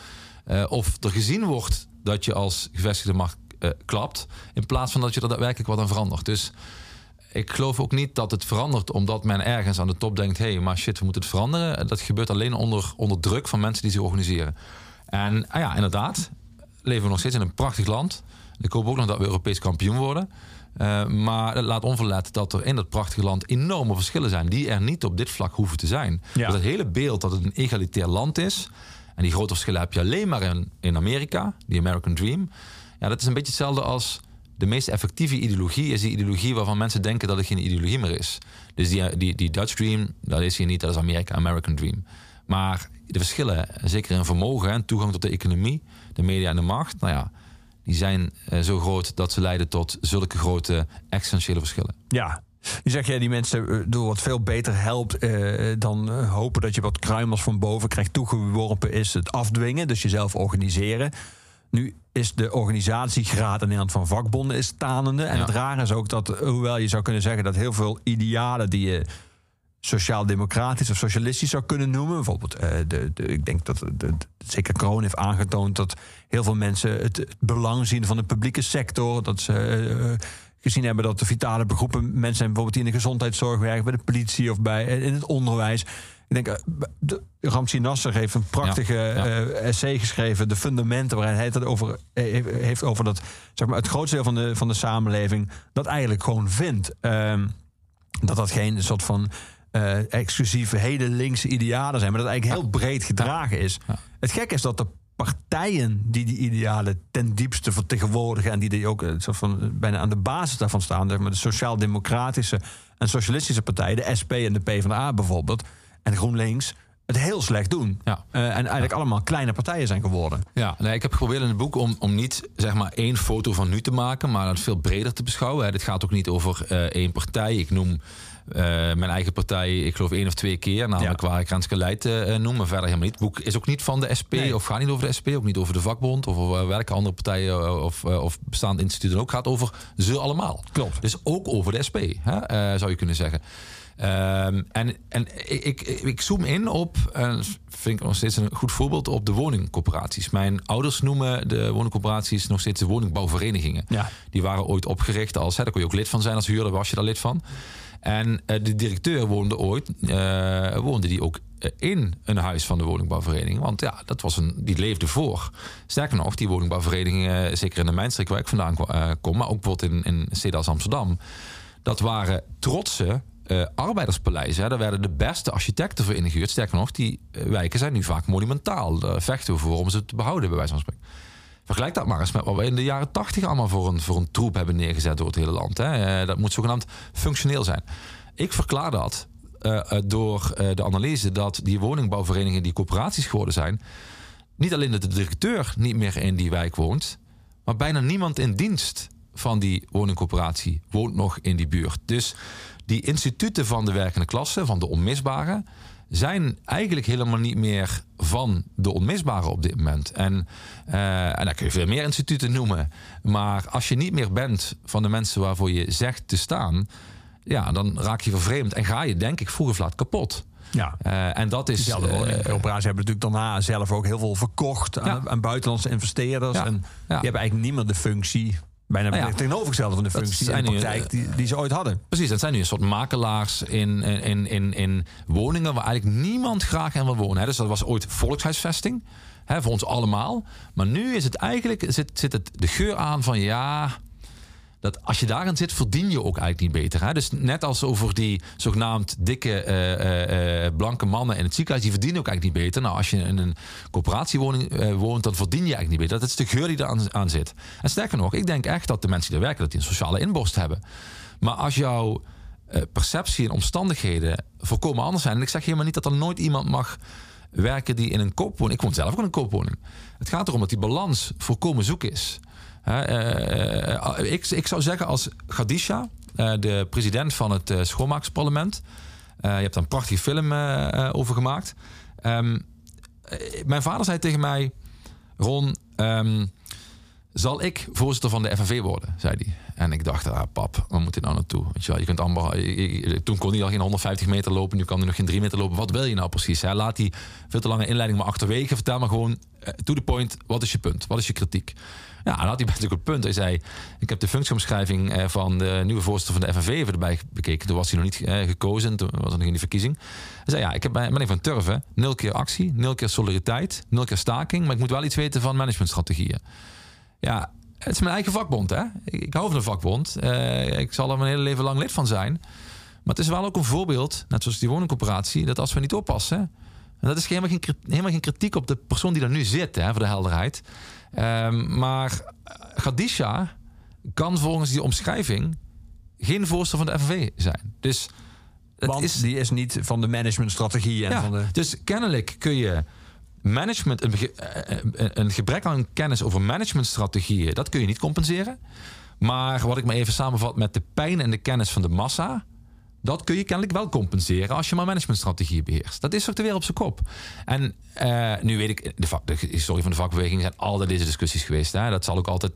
of er gezien wordt dat je als gevestigde macht klapt. In plaats van dat je er daadwerkelijk wat aan verandert. Dus ik geloof ook niet dat het verandert omdat men ergens aan de top denkt: hé, hey, maar shit, we moeten het veranderen. Dat gebeurt alleen onder, onder druk van mensen die zich organiseren. En ah ja, inderdaad, leven we nog steeds in een prachtig land. Ik hoop ook nog dat we Europees kampioen worden. Eh, maar het laat onverlet dat er in dat prachtige land enorme verschillen zijn. die er niet op dit vlak hoeven te zijn. Ja. Dus het hele beeld dat het een egalitair land is. en die grote verschillen heb je alleen maar in, in Amerika, die American Dream. Ja, dat is een beetje hetzelfde als de meest effectieve ideologie is die ideologie waarvan mensen denken dat het geen ideologie meer is. Dus die, die, die Dutch Dream, dat is hier niet, dat is Amerika, American Dream. Maar de verschillen, zeker in vermogen en toegang tot de economie, de media en de macht, nou ja, die zijn eh, zo groot dat ze leiden tot zulke grote essentiële verschillen. Ja. Nu zeg jij die mensen eh, door wat veel beter helpt eh, dan eh, hopen dat je wat kruimels van boven krijgt toegeworpen is het afdwingen, dus jezelf organiseren. Nu is de organisatiegraad in Nederland van vakbonden is tanende. En Ja. het rare is ook dat, hoewel je zou kunnen zeggen dat heel veel idealen die je sociaal-democratisch of socialistisch zou kunnen noemen. Bijvoorbeeld, eh, de, de, ik denk dat de, de- zeker Kroon heeft aangetoond dat heel veel mensen het, het belang zien van de publieke sector. Dat ze eh, gezien hebben dat de vitale begroepen mensen zijn, bijvoorbeeld die in de gezondheidszorg werken, bij de politie of bij eh, in het onderwijs. Ik denk, de- Ramsi Nasser heeft een prachtige Ja, ja. essay geschreven, De Fundamenten, waarin hij het over, heeft over dat zeg maar, het grootste deel van de, van de samenleving dat eigenlijk gewoon vindt. Ehm, dat dat geen soort van eh, exclusieve hele linkse idealen zijn, maar dat het eigenlijk heel breed gedragen is. Het gekke is dat de partijen die die idealen ten diepste vertegenwoordigen en die, die ook eh, soort van, eh, bijna aan de basis daarvan staan, zeg maar de sociaal-democratische en socialistische partijen, de SP en de PvdA bijvoorbeeld, en GroenLinks, het heel slecht doen. Ja. En eigenlijk allemaal kleine partijen zijn geworden. Ja, nee, ik heb geprobeerd in het boek om, om niet zeg maar één foto van nu te maken, maar het veel breder te beschouwen. Dit gaat ook niet over één partij. Ik noem eh, mijn eigen partij, ik geloof één of twee keer, namelijk Ja. waar ik eh, noem, maar verder helemaal niet. Het boek is ook niet van de SP Nee. of gaat niet over de SP, ook niet over de vakbond of over welke andere partijen eh, of, eh, of bestaande instituten ook. Het gaat over ze allemaal. Klopt. Dus ook over de SP, hè, zou je kunnen zeggen. Ehm, en en ik, ik, ik zoom in op, en vind ik nog steeds een goed voorbeeld, op de woningcorporaties. Mijn ouders noemen de woningcorporaties nog steeds de woningbouwverenigingen. Ja. Die waren ooit opgericht als, hè, daar kon je ook lid van zijn als huurder, was je daar lid van. En eh, de directeur woonde ooit, eh, woonde die ook eh, in een huis van de woningbouwvereniging. Want ja, dat was een, die leefde voor. Sterker nog, die woningbouwvereniging, eh, zeker in de mijnstreek waar ik vandaan kom, maar ook bijvoorbeeld in, in Amsterdam. Dat waren trotse eh, arbeiderspaleizen. Hè. Daar werden de beste architecten voor ingehuurd. Sterker nog, die wijken zijn nu vaak monumentaal. Daar vechten we voor om ze te behouden, bij wijze van spreken. Vergelijk dat maar eens met wat we in de jaren tachtig allemaal voor een, voor een troep hebben neergezet door het hele land. Hè. Eh, Dat moet zogenaamd functioneel zijn. Ik verklaar dat eh, eh, door de analyse dat die woningbouwverenigingen die coöperaties geworden zijn, niet alleen dat de directeur niet meer in die wijk woont, maar bijna niemand in dienst van die woningcoöperatie woont nog in die buurt. Dus die instituten van de werkende klasse, van de onmisbare, zijn eigenlijk helemaal niet meer van de onmisbare op dit moment. En, eh, en daar kun je veel meer instituten noemen. Maar als je niet meer bent van de mensen waarvoor je zegt te staan, ja, dan raak je vervreemd en ga je, denk ik, vroeg of laat kapot. Ja. Eh, en dat is. Diezelfde eh, woningcorporaties hebben natuurlijk daarna zelf ook heel veel verkocht aan, Ja. aan buitenlandse investeerders. Ja. En Ja. die hebben eigenlijk niet meer de functie, bijna Nou ja. tegenovergestelde van de functie in de praktijk die, die ze ooit hadden. Precies, dat zijn nu een soort makelaars in, in, in, in woningen waar eigenlijk niemand graag in wil wonen. Dus dat was ooit volkshuisvesting, hè, voor ons allemaal. Maar nu is het eigenlijk, zit, zit het de geur aan van ja, dat als je daarin zit, verdien je ook eigenlijk niet beter. Hè? Dus net als over die zogenaamd dikke eh, eh, eh, blanke mannen in het ziekenhuis, die verdienen ook eigenlijk niet beter. Nou, als je in een coöperatiewoning woont, dan verdien je eigenlijk niet beter. Dat is de geur die eraan aan zit. En sterker nog, ik denk echt dat de mensen die daar werken, dat die een sociale inborst hebben. Maar als jouw perceptie en omstandigheden volkomen anders zijn, en ik zeg helemaal niet dat er nooit iemand mag werken die in een koopwoning. Ik woon zelf ook in een koopwoning. Het gaat erom dat die balans volkomen zoek is. Hè, eh, eh, ik, ik zou zeggen als Gadisha, eh, de president van het eh, schoonmaaksparlement. eh, je hebt daar een prachtige film eh, eh, over gemaakt. Ehm, eh, mijn vader zei tegen mij: Ron, ehm, zal ik voorzitter van de FNV worden? zei hij. En ik dacht, ah, pap, waar moet dit nou naartoe? Je, je kunt toen kon hij al geen 150 meter lopen, nu kan hij nog geen 3 meter lopen. Wat wil je nou precies? Hè? Laat die veel te lange inleiding maar achterwege. Vertel maar gewoon, eh, to the point, wat is je punt? Wat is je kritiek? Ja, dan had hij natuurlijk een punt. Hij zei, ik heb de functieomschrijving eh, van de nieuwe voorzitter van de FNV even erbij bekeken. Toen was hij nog niet eh, gekozen, toen was er nog in die verkiezing. Hij zei, ja, ik heb, ben ik van Turven. Nul keer actie, nul keer solidariteit, nul keer staking. Maar ik moet wel iets weten van managementstrategieën. Ja, het is mijn eigen vakbond, hè. Ik, hou van een vakbond. Eh, ik zal er mijn hele leven lang lid van zijn. Maar het is wel ook een voorbeeld, net zoals die woningcoöperatie, dat als we niet oppassen... En dat is helemaal geen, helemaal geen kritiek op de persoon die daar nu zit, hè, voor de helderheid. Ehm, maar Gadisha kan volgens die omschrijving geen voorstel van de FNV zijn. Dus het Want is, die is niet van de managementstrategie en ja, van de... Dus kennelijk kun je management, een, eh, eh, een gebrek aan kennis over managementstrategieën, dat kun je niet compenseren. Maar wat ik maar even samenvat met de pijn en de kennis van de massa, dat kun je kennelijk wel compenseren als je maar managementstrategieën beheerst. Dat is ook de wereld op zijn kop. En eh, nu weet ik, de, historie van de vakbeweging zijn altijd deze discussies geweest. Hè? Dat zal ook altijd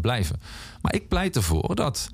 blijven. Maar ik pleit ervoor dat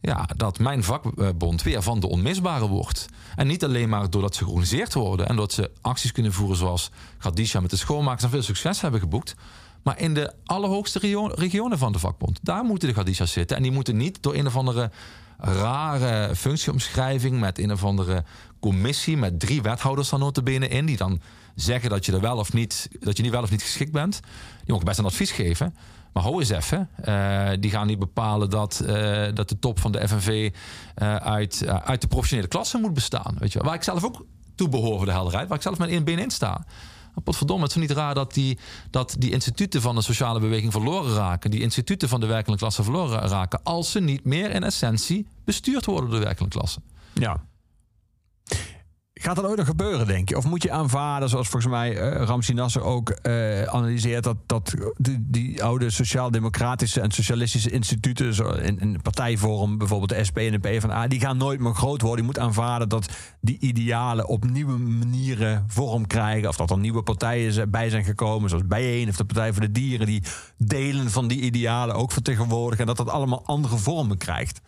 ja, dat mijn vakbond weer van de onmisbare wordt. En niet alleen maar doordat ze georganiseerd worden en dat ze acties kunnen voeren zoals Gadisha met de schoonmakers en veel succes hebben geboekt. Maar in de allerhoogste regio- regionen van de vakbond. Daar moeten de Gadisha's zitten. En die moeten niet door een of andere rare functieomschrijving met een of andere commissie met drie wethouders dan notabene in die dan zeggen dat je er wel of niet dat je niet wel of niet geschikt bent. Die mogen best een advies geven. Maar hou eens even. eh, die gaan niet bepalen dat, eh, dat de top van de FNV eh, uit, uit de professionele klasse moet bestaan. Weet je wel. Waar ik zelf ook toe behoor voor de helderheid. Waar ik zelf met been in sta. Potverdomme, het is niet raar dat die, dat die instituten van de sociale beweging verloren raken. Die instituten van de werkelijke klasse verloren raken. Als ze niet meer in essentie bestuurd worden door de werkelijke klasse. Ja. Gaat dat ooit nog gebeuren, denk je? Of moet je aanvaarden, zoals volgens mij eh Ramsi Nasser ook eh, analyseert... dat, dat die, die oude sociaal-democratische en socialistische instituten... zo in, in partijvorm, bijvoorbeeld de SP en de PvdA... die gaan nooit meer groot worden. Je moet aanvaarden dat die idealen op nieuwe manieren vorm krijgen... of dat er nieuwe partijen bij zijn gekomen, zoals Bijeen of de Partij voor de Dieren... die delen van die idealen ook vertegenwoordigen... en dat dat allemaal andere vormen krijgt.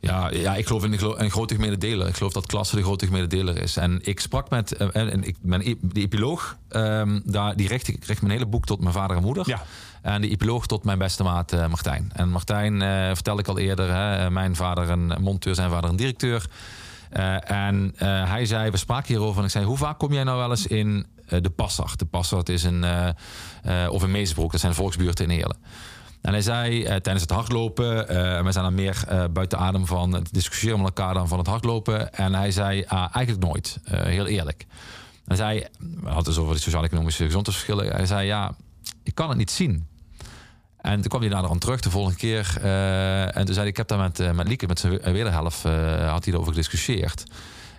Ja, ja, ik geloof in een, gro- een grote gemene deler. Ik geloof dat klasse de grote gemene deler is. En ik sprak met eh, en en ik, mijn, e- die epiloog, ehm, daar, die richt, ik richt mijn hele boek tot mijn vader en moeder. Ja. En de epiloog tot mijn beste maat eh, Martijn. En Martijn, eh, vertelde ik al eerder, hè, eh, mijn vader een monteur, zijn vader een directeur. Eh, en eh, hij zei, we spraken hierover en ik zei, hoe vaak kom jij nou wel eens in eh, de Passart? De Passart is een, eh, eh, of in Meesbroek, dat zijn volksbuurten in Heerlen. En hij zei eh, tijdens het hardlopen, eh, we zijn dan meer eh, buiten adem van het discussiëren met elkaar dan van het hardlopen. En hij zei ah, eigenlijk nooit, heel eerlijk. Hij zei, we hadden het dus over de sociaal-economische gezondheidsverschillen. Hij zei, ja, ik kan het niet zien. En toen kwam hij daar dan terug de volgende keer. en toen zei hij, ik heb daar met, met Lieke, met zijn wederhelft, had hij erover gediscussieerd.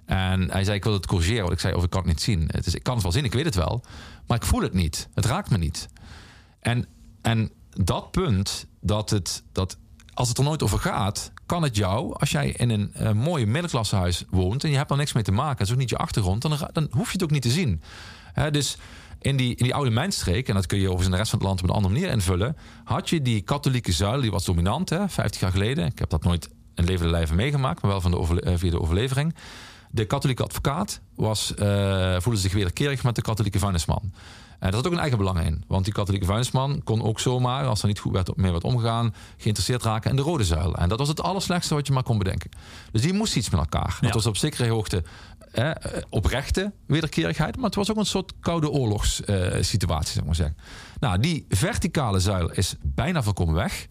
En hij zei, ik wil het corrigeren. Want ik zei, of ik kan het niet zien. Het is, ik kan het wel zien, ik weet het wel. Maar ik voel het niet. Het raakt me niet. En, en dat punt, dat het, dat als het er nooit over gaat, kan het jou, als jij in een eh, mooie middenklassehuis woont en je hebt er niks mee te maken, het is ook niet je achtergrond, dan, dan hoef je het ook niet te zien. Dus in die, in die oude mijnstreek, en dat kun je overigens in de rest van het land op een andere manier invullen, had je die katholieke zuil, die was dominant, hè, 50 jaar geleden. Ik heb dat nooit in levende lijven meegemaakt, maar wel van de eh, via de overlevering. De katholieke advocaat was, eh, voelde zich wederkerig met de katholieke vuilnisman. En daar zat ook een eigen belang in. Want die katholieke vuilnisman kon ook zomaar, als er niet goed werd, mee werd omgegaan, geïnteresseerd raken in de rode zuil. En dat was het allerslechtste wat je maar kon bedenken. Dus die moest iets met elkaar. Dat was op zekere hoogte eh, oprechte wederkerigheid, maar het was ook een soort koude oorlogssituatie, zeg maar zeggen. Nou, die verticale zuil is bijna volkomen weg.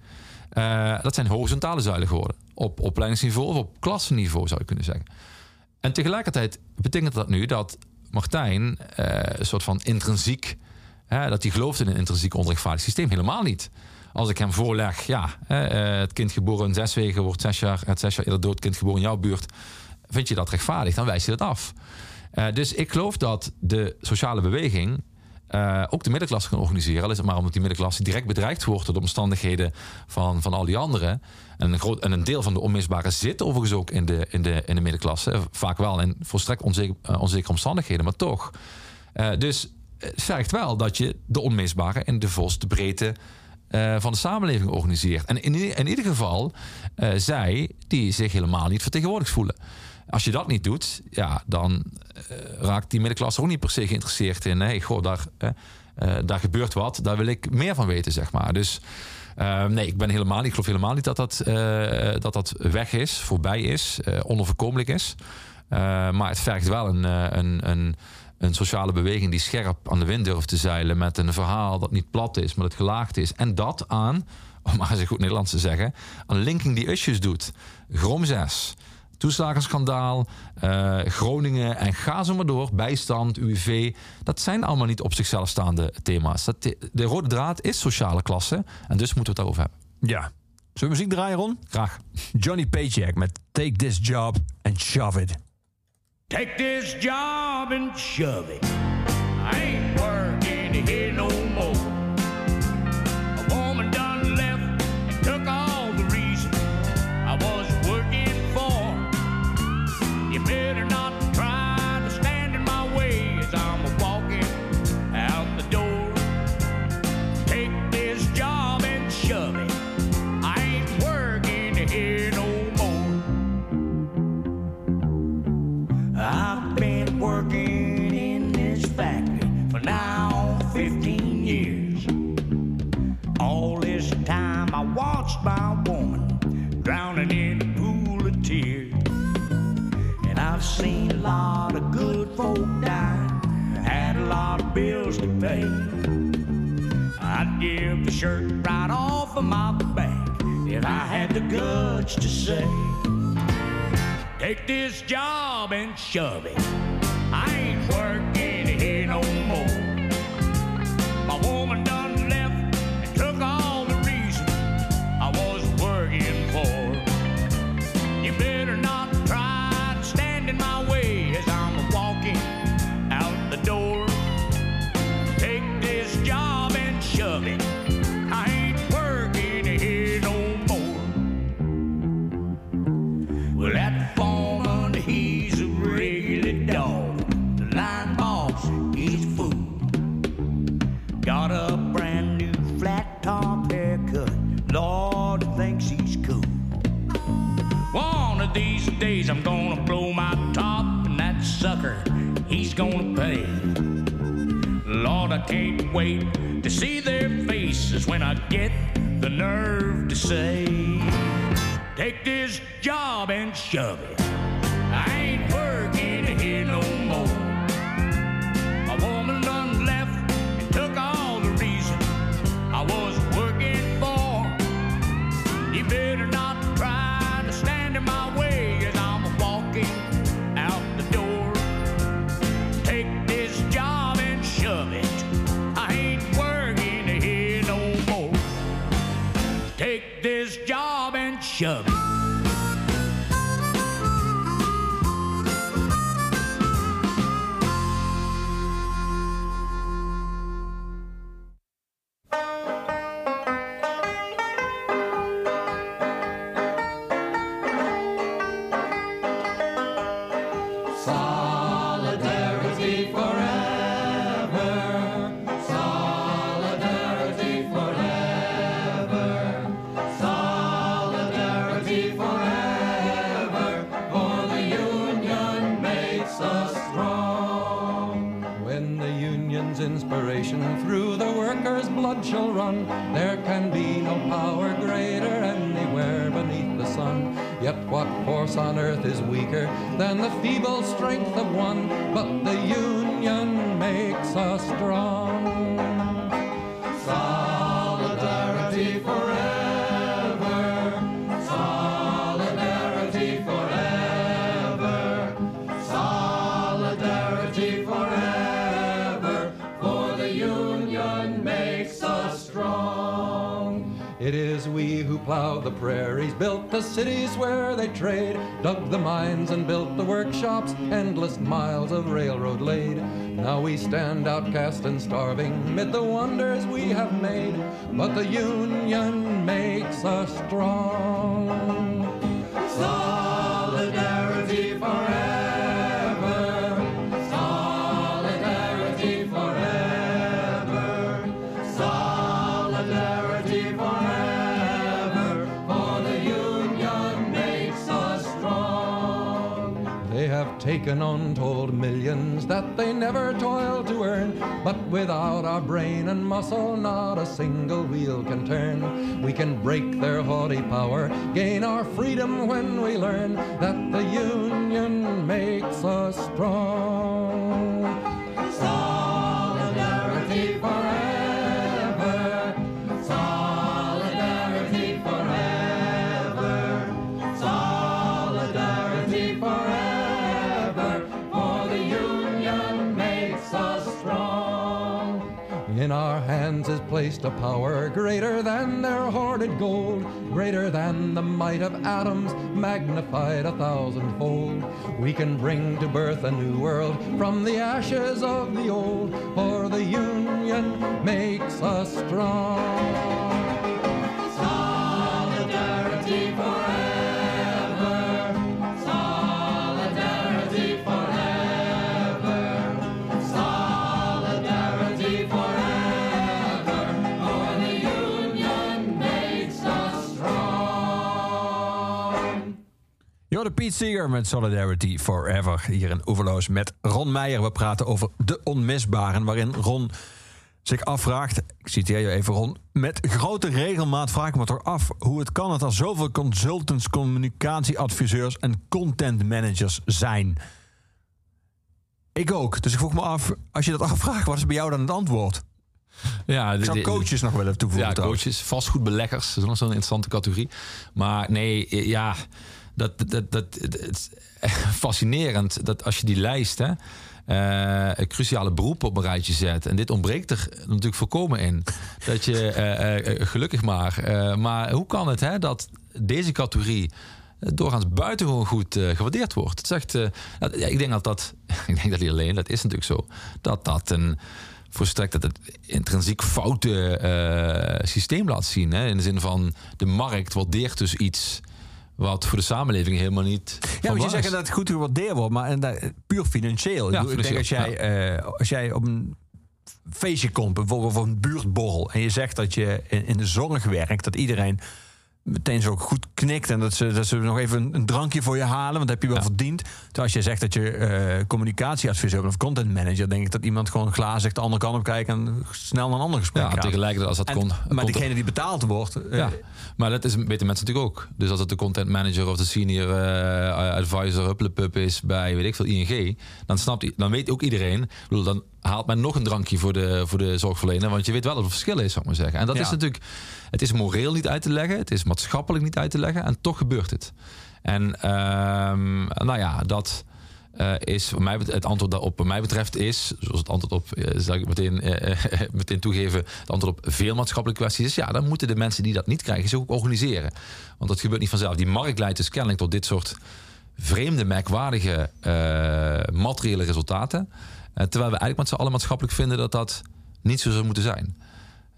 Eh, dat zijn horizontale zuilen geworden. Op opleidingsniveau of op klassenniveau zou je kunnen zeggen. En tegelijkertijd betekent dat nu dat Martijn eh, een soort van intrinsiek, dat hij gelooft in een intrinsiek onrechtvaardig systeem. Helemaal niet. Als ik hem voorleg, ja, eh, het kind geboren in Zeswegen wordt zes jaar, het zes jaar eerder dood kind geboren in jouw buurt. Vind je dat rechtvaardig? Dan wijs je dat af. Eh, dus ik geloof dat de sociale beweging ook de middenklasse kan organiseren. Al is het maar omdat die middenklasse direct bedreigd wordt door de omstandigheden van, van al die anderen. En een, groot, en een deel van de onmisbare zit overigens ook in de, in de, in de middenklasse. Vaak wel in volstrekt eh, onzekere omstandigheden, maar toch. Eh, dus het vergt wel dat je de onmisbare in de volste breedte eh, van de samenleving organiseert. En in, in ieder geval eh, zij die zich helemaal niet vertegenwoordigd voelen. Als je dat niet doet, ja, dan eh, raakt die middenklasse ook niet per se geïnteresseerd in. Nee, goh, daar, eh, eh, daar gebeurt wat, daar wil ik meer van weten, zeg maar. Dus eh, nee, ik ben helemaal niet, ik geloof helemaal niet dat dat, eh, dat, dat weg is, voorbij is, eh, onoverkomelijk is. Eh, maar het vergt wel een, eh, een, een, een sociale beweging die scherp aan de wind durft te zeilen met een verhaal dat niet plat is, maar dat gelaagd is. En dat aan, om maar eens goed Nederlands te zeggen, aan linking die issues doet. Grom 6, toeslagenschandaal, eh, Groningen en ga zo maar door, bijstand, UWV. Dat zijn allemaal niet op zichzelf staande thema's. Dat, de rode draad is sociale klasse en dus moeten we het daarover hebben. Ja. Zullen we muziek draaien, Ron? Graag. Johnny Paycheck met Take This Job and Shove It. Take this job and shove it. I ain't working here no I've been working in this factory for now 15 years. All this time I watched my woman drowning in a pool of tears. And I've seen a lot of good folk die, had a lot of bills to pay. I'd give the shirt right off of my back if I had the guts to say. Take this job and shove it. I ain't working here no more. My woman can't wait to see their faces when I get the nerve to say, Take this job and shove it. Than the feeble strength of one? But the prairies, built the cities where they trade, dug the mines and built the workshops, endless miles of railroad laid. Now we stand outcast and starving mid the wonders we have made, but the union makes us strong. Untold millions that they never toiled to earn. But without our brain and muscle, not a single wheel can turn. We can break their haughty power, gain our freedom when we learn that the union makes us strong. In our hands is placed a power greater than their hoarded gold, greater than the might of atoms, magnified a thousandfold. We can bring to birth a new world from the ashes of the old, for the union makes us strong. Jorde Piet Seeger met Solidarity Forever. Hier in Oeverloos met Ron Meijer. We praten over de onmisbaren. Waarin Ron zich afvraagt. Ik citeer je even, Ron. Met grote regelmaat vraag ik me toch af hoe het kan dat er zoveel consultants, communicatieadviseurs en content managers zijn. Ik ook. Dus ik vroeg me af, als je dat afvraagt, wat is bij jou dan het antwoord? Ja, Ik de- zou de- coaches nog willen toevoegen. Ja, trouwens. coaches, vastgoedbeleggers, dat is nog zo'n interessante categorie. Maar nee, ja, dat, dat, dat, het is fascinerend dat als je die lijst, hè, eh, cruciale beroepen op een rijtje zet. En dit ontbreekt er natuurlijk volkomen in. Dat je, eh, eh, gelukkig maar. maar hoe kan het hè, dat deze categorie doorgaans buitengewoon goed gewaardeerd wordt? Het ja, ik denk dat dat, ik denk dat niet alleen, dat is natuurlijk zo, dat dat een volstrekt dat het intrinsiek foute systeem laat zien. Hè? In de zin van de markt waardeert dus iets Wat voor de samenleving helemaal niet. Ja, moet je zeggen dat het goed gewaardeerd wordt, maar en dat- puur financieel. Ja, ik, denk als jij, eh, als jij op een feestje komt, bijvoorbeeld of een buurtborrel, en je zegt dat je in, in de zorg werkt, dat iedereen meteen zo goed knikt en dat ze, dat ze nog even een, een drankje voor je halen, want dat heb je wel verdiend. Terwijl als je zegt dat je eh, communicatieadviseur bent of content manager, denk ik dat iemand gewoon glazen de andere kant op kijkt en snel naar een ander gesprek Ja, gaat. tegelijkertijd als dat En- kon. Maar degene die betaald wordt, eh, Ja, maar dat is, weten mensen natuurlijk ook. Dus als het de content manager of de senior eh, advisor hupplepup is bij, weet ik veel, ING, dan, snapt, dan weet ook iedereen, ik bedoel, dan haalt men nog een drankje voor de, voor de zorgverlener, want je weet wel wat het verschil is, zou ik maar zeggen. En dat Ja. is natuurlijk, het is moreel niet uit te leggen, het is maatschappelijk niet uit te leggen, en toch gebeurt het. En ehm, nou ja, dat eh, is voor mij het antwoord daarop, wat mij betreft, is, zoals het antwoord op, eh, zal ik meteen, eh, meteen toegeven, het antwoord op veel maatschappelijke kwesties is, ja, dan moeten de mensen die dat niet krijgen zich ook organiseren. Want dat gebeurt niet vanzelf. Die markt leidt dus kennelijk tot dit soort vreemde, merkwaardige materiële resultaten. Terwijl we eigenlijk met z'n allen maatschappelijk vinden dat dat niet zo zou moeten zijn.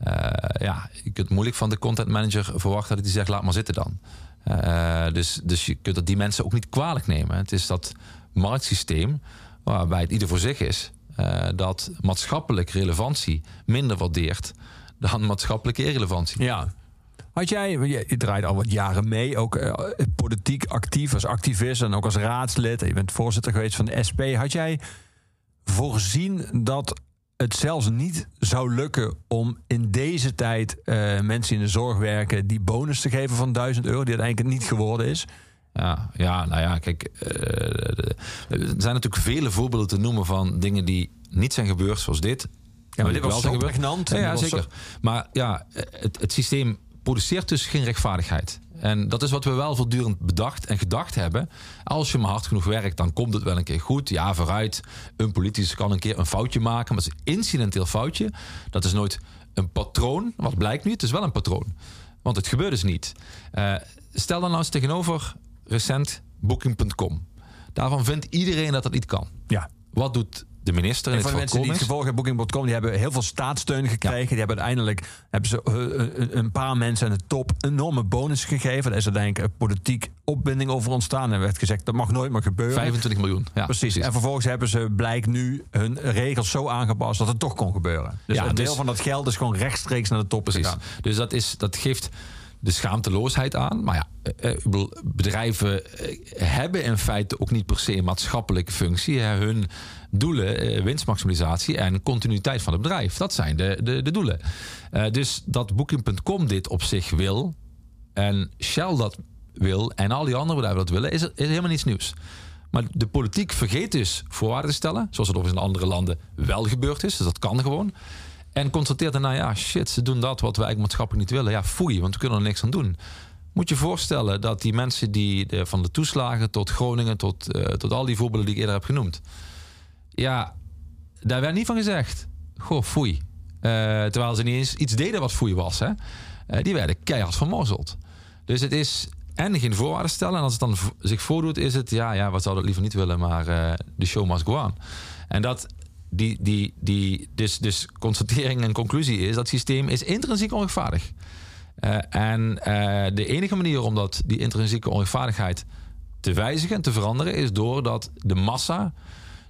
Eh, ja, je kunt moeilijk van de content manager verwachten dat hij zegt: laat maar zitten dan. Eh, dus, dus je kunt dat die mensen ook niet kwalijk nemen. Het is dat marktsysteem waarbij het ieder voor zich is, eh, dat maatschappelijk relevantie minder waardeert dan maatschappelijke irrelevantie. Ja. Had jij, je, draait al wat jaren mee, ook politiek actief als activist en ook als raadslid. Je bent voorzitter geweest van de SP. Had jij voorzien dat het zelfs niet zou lukken om in deze tijd eh, mensen in de zorg werken die bonus te geven van 1000 euro, die uiteindelijk niet geworden is? Ja, ja, nou ja, kijk, de- er zijn natuurlijk vele voorbeelden te noemen van dingen die niet zijn gebeurd, zoals dit. Ja, maar dit was wel pregnant. Ja, zeker. Maar ja, het, het systeem produceert dus geen rechtvaardigheid. En dat is wat we wel voortdurend bedacht en gedacht hebben. Als je maar hard genoeg werkt, dan komt het wel een keer goed. Ja, vooruit. Een politicus kan een keer een foutje maken. Maar het is een incidenteel foutje. Dat is nooit een patroon. Wat blijkt nu? Het is wel een patroon. Want het gebeurt dus niet. Eh, stel dan nou eens tegenover recent Booking.com. Daarvan vindt iedereen dat dat niet kan. Ja. Wat doet de minister in En voor de mensen die het gevolg hebben, Booking.com, die hebben heel veel staatssteun gekregen. Die hebben uiteindelijk hebben ze, eh, een- een paar mensen aan de top enorme bonus gegeven. Daar is uiteindelijk een politiek opbinding over ontstaan. En werd gezegd, dat mag nooit meer gebeuren. 25 miljoen. Ja, precies. En vervolgens hebben ze blijk nu hun regels zo aangepast dat het toch kon gebeuren. Dus Ja, een deel dus- van dat geld is gewoon rechtstreeks naar de top Precies. gegaan. Dus dat, is, dat geeft de schaamteloosheid aan. Maar ja, eh, eh, ik bedrijven eh, hebben in feite ook niet per se een maatschappelijke functie. Hun doelen, eh, winstmaximalisatie en continuïteit van het bedrijf. Dat zijn de, de, de doelen. Eh, dus dat Booking.com dit op zich wil en Shell dat wil en al die andere bedrijven dat willen, is, helemaal niets nieuws. Maar de politiek vergeet dus voorwaarden te stellen, zoals het overigens in andere landen wel gebeurd is. Dus dat kan gewoon. En constateert daarna, ja, shit, ze doen dat wat we eigenlijk maatschappelijk niet willen. Ja, foei, want we kunnen er niks aan doen. Moet je voorstellen dat die mensen die van de toeslagen tot Groningen, tot, eh, tot al die voorbeelden die ik eerder heb genoemd. Ja, daar werd niet van gezegd. Goh, foei. Eh, terwijl ze niet eens iets deden wat foei was. Hè? Eh, die werden keihard vermorzeld. Dus het is en geen voorwaarden stellen. En als het dan zich voordoet, is het... ja, ja, wat zouden we liever niet willen, maar eh, de show must go on. En dat... Die, die, die, dus, dus constatering en conclusie is... dat het systeem is intrinsiek onrechtvaardig. En de enige manier om dat, die intrinsieke onrechtvaardigheid te wijzigen en te veranderen... is doordat de massa,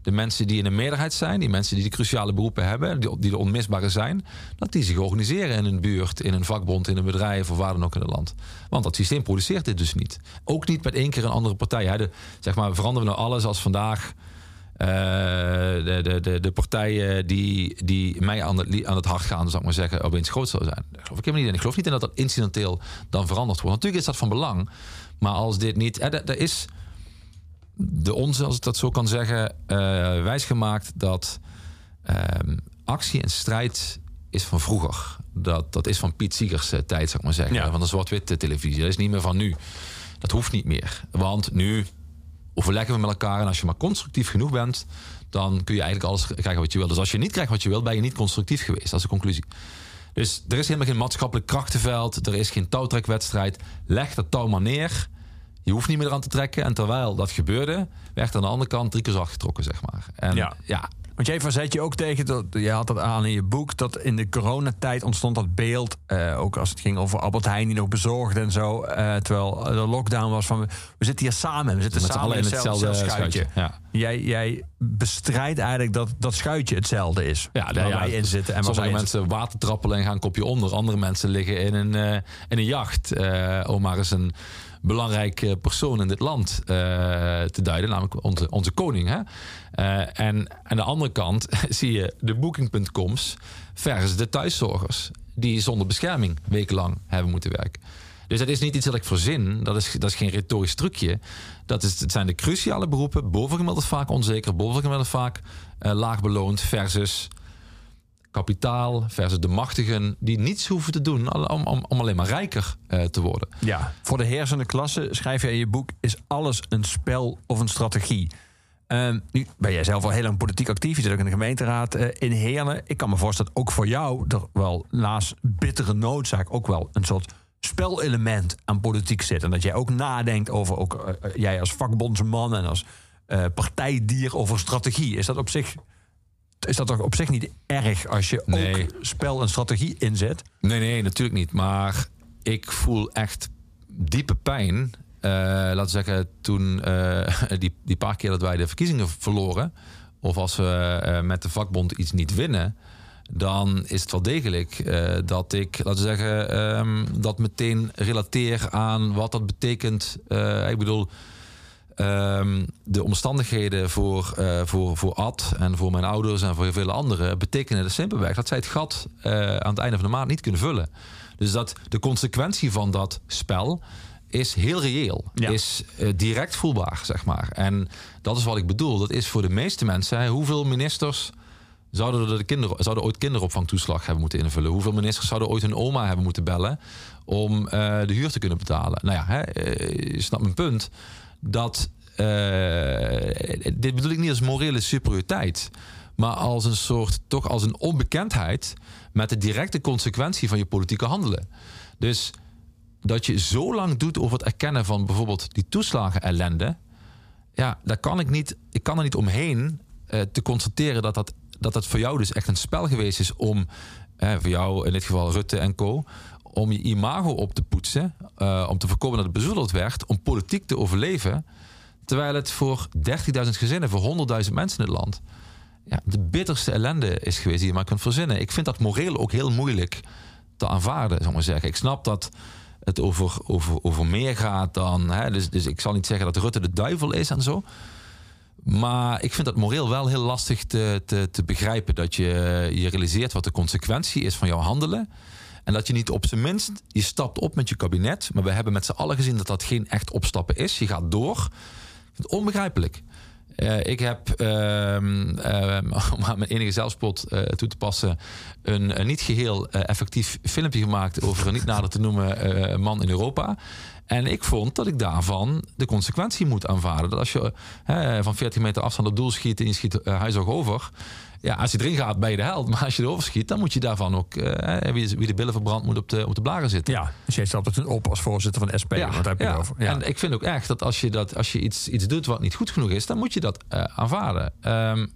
de mensen die in de meerderheid zijn... die mensen die de cruciale beroepen hebben, die, de onmisbare zijn... dat die zich organiseren in een buurt, in een vakbond, in een bedrijf... of waar dan ook in het land. Want dat systeem produceert dit dus niet. Ook niet met één keer een andere partij. De, zeg maar, veranderen we nou alles als vandaag... eh, de, de, de, de partijen die, die mij aan het, aan het hart gaan, zou ik maar zeggen, opeens groot zou zijn. Daar geloof ik helemaal niet in. Ik geloof niet in dat dat incidenteel dan veranderd wordt. Natuurlijk is dat van belang, maar als dit niet. Er is de onze, als ik dat zo kan zeggen, eh wijsgemaakt dat ehm, actie en strijd is van vroeger. Dat, dat is van Piet Siegers eh, tijd, zou ik maar zeggen. Van de zwart-witte televisie. Dat is niet meer van nu. Dat hoeft niet meer. Want nu overleggen we met elkaar. En als je maar constructief genoeg bent, dan kun je eigenlijk alles krijgen wat je wil. Dus als je niet krijgt wat je wil, ben je niet constructief geweest. Dat is de conclusie. Dus er is helemaal geen maatschappelijk krachtenveld. Er is geen touwtrekwedstrijd. Leg dat touw maar neer. Je hoeft niet meer eraan te trekken. En terwijl dat gebeurde, werd er aan de andere kant drie keer zacht getrokken, zeg maar. En Ja. ja, Want jij verzet je ook tegen, dat, je had dat aan in je boek, dat in de coronatijd ontstond dat beeld, eh, ook als het ging over Albert Heijn die nog bezorgde en zo, eh, terwijl de lockdown was van, we, zitten hier samen, we zitten Met samen in hetzelfde, schuitje. Ja. Jij, jij bestrijdt eigenlijk dat dat schuitje hetzelfde is, Ja, waar nou ja, wij in zitten. En sommige mensen water trappelen en gaan een kopje onder. Andere mensen liggen in een, eh, in een jacht. eh, om maar eens een belangrijk eh, persoon in dit land eh, te duiden. Namelijk onze, onze koning. Hè? Eh, en aan de andere kant zie je de booking.coms versus de thuiszorgers. Die zonder bescherming wekenlang hebben moeten werken. Dus dat is niet iets dat ik verzin. Dat is, dat is geen retorisch trucje. Dat is, het zijn de cruciale beroepen. Bovengemiddeld vaak onzeker. Bovengemiddeld vaak eh, laag beloond. Versus kapitaal. Versus de machtigen. Die niets hoeven te doen om, om, om alleen maar rijker eh, te worden. Ja, voor de heersende klasse, schrijf je in je boek, is alles een spel of een strategie. Ehm, nu ben jij zelf al heel lang politiek actief. Je zit ook in de gemeenteraad eh, in Heerlen. Ik kan me voorstellen dat ook voor jou er wel naast bittere noodzaak ook wel een soort spelelement aan politiek zit. En dat jij ook nadenkt over, ook, eh, jij als vakbondsman en als eh, partijdier over strategie. Is dat op zich... Is dat toch op zich niet erg als je Nee. ook spel en strategie inzet? Nee, nee, natuurlijk niet. Maar ik voel echt diepe pijn. Eh, laten we zeggen, toen eh, die, die paar keer dat wij de verkiezingen verloren. Of als we eh, met de vakbond iets niet winnen. Dan is het wel degelijk dat ik, laten we zeggen, ehm, dat meteen relateer aan wat dat betekent. Ik bedoel, ehm, de omstandigheden voor, eh, voor, voor Ad en voor mijn ouders en voor heel veel anderen betekenen dus simpelweg dat zij het gat eh, aan het einde van de maand niet kunnen vullen. Dus dat de consequentie van dat spel is heel reëel, Ja. is eh, direct voelbaar, zeg maar. En dat is wat ik bedoel. Dat is voor de meeste mensen, hè, hoeveel ministers zouden, de kinderen, zouden ooit kinderopvangtoeslag hebben moeten invullen? Hoeveel ministers zouden ooit hun oma hebben moeten bellen om de huur te kunnen betalen? Nou ja, hè, je snapt mijn punt. Dat, eh, dit bedoel ik niet als morele superioriteit, maar als een soort, toch als een onbekendheid met de directe consequentie van je politieke handelen. Dus dat je zo lang doet over het erkennen van bijvoorbeeld die toeslagen ellende. Ja, daar kan ik niet, ik kan er niet omheen eh, te constateren dat dat, dat dat voor jou dus echt een spel geweest is om, eh, voor jou in dit geval Rutte en co, om je imago op te poetsen, eh, om te voorkomen dat het bezoedeld werd, om politiek te overleven, terwijl het voor 30.000 gezinnen, voor 100.000 mensen in het land, ja, de bitterste ellende is geweest die je maar kunt verzinnen. Ik vind dat moreel ook heel moeilijk te aanvaarden, zou ik maar zeggen. Ik snap dat het over, over, over meer gaat dan. Hè, dus, dus ik zal niet zeggen dat Rutte de duivel is en zo. Maar ik vind dat moreel wel heel lastig te, te, te begrijpen. Dat je je realiseert wat de consequentie is van jouw handelen. En dat je niet op zijn minst, je stapt op met je kabinet. Maar we hebben met z'n allen gezien dat dat geen echt opstappen is. Je gaat door. Onbegrijpelijk. Eh, ik heb, ehm, ehm, om aan mijn enige zelfspot eh, toe te passen, een, niet geheel eh, effectief filmpje gemaakt over een niet nader te noemen eh, man in Europa. En ik vond dat ik daarvan de consequentie moet aanvaarden. Dat als je van 40 meter afstand op doel schiet en je schiet huis over. Ja, als je erin gaat, ben je de held. Maar als je erover schiet, dan moet je daarvan ook... eh, wie, wie de billen verbrandt, moet op de, op de blaren zitten. Ja, dus jij stapt het op als voorzitter van de SP. Ja, heb je ja. En ik vind ook echt dat als je, dat, als je iets, iets doet wat niet goed genoeg is, dan moet je dat eh, aanvaarden. Ehm,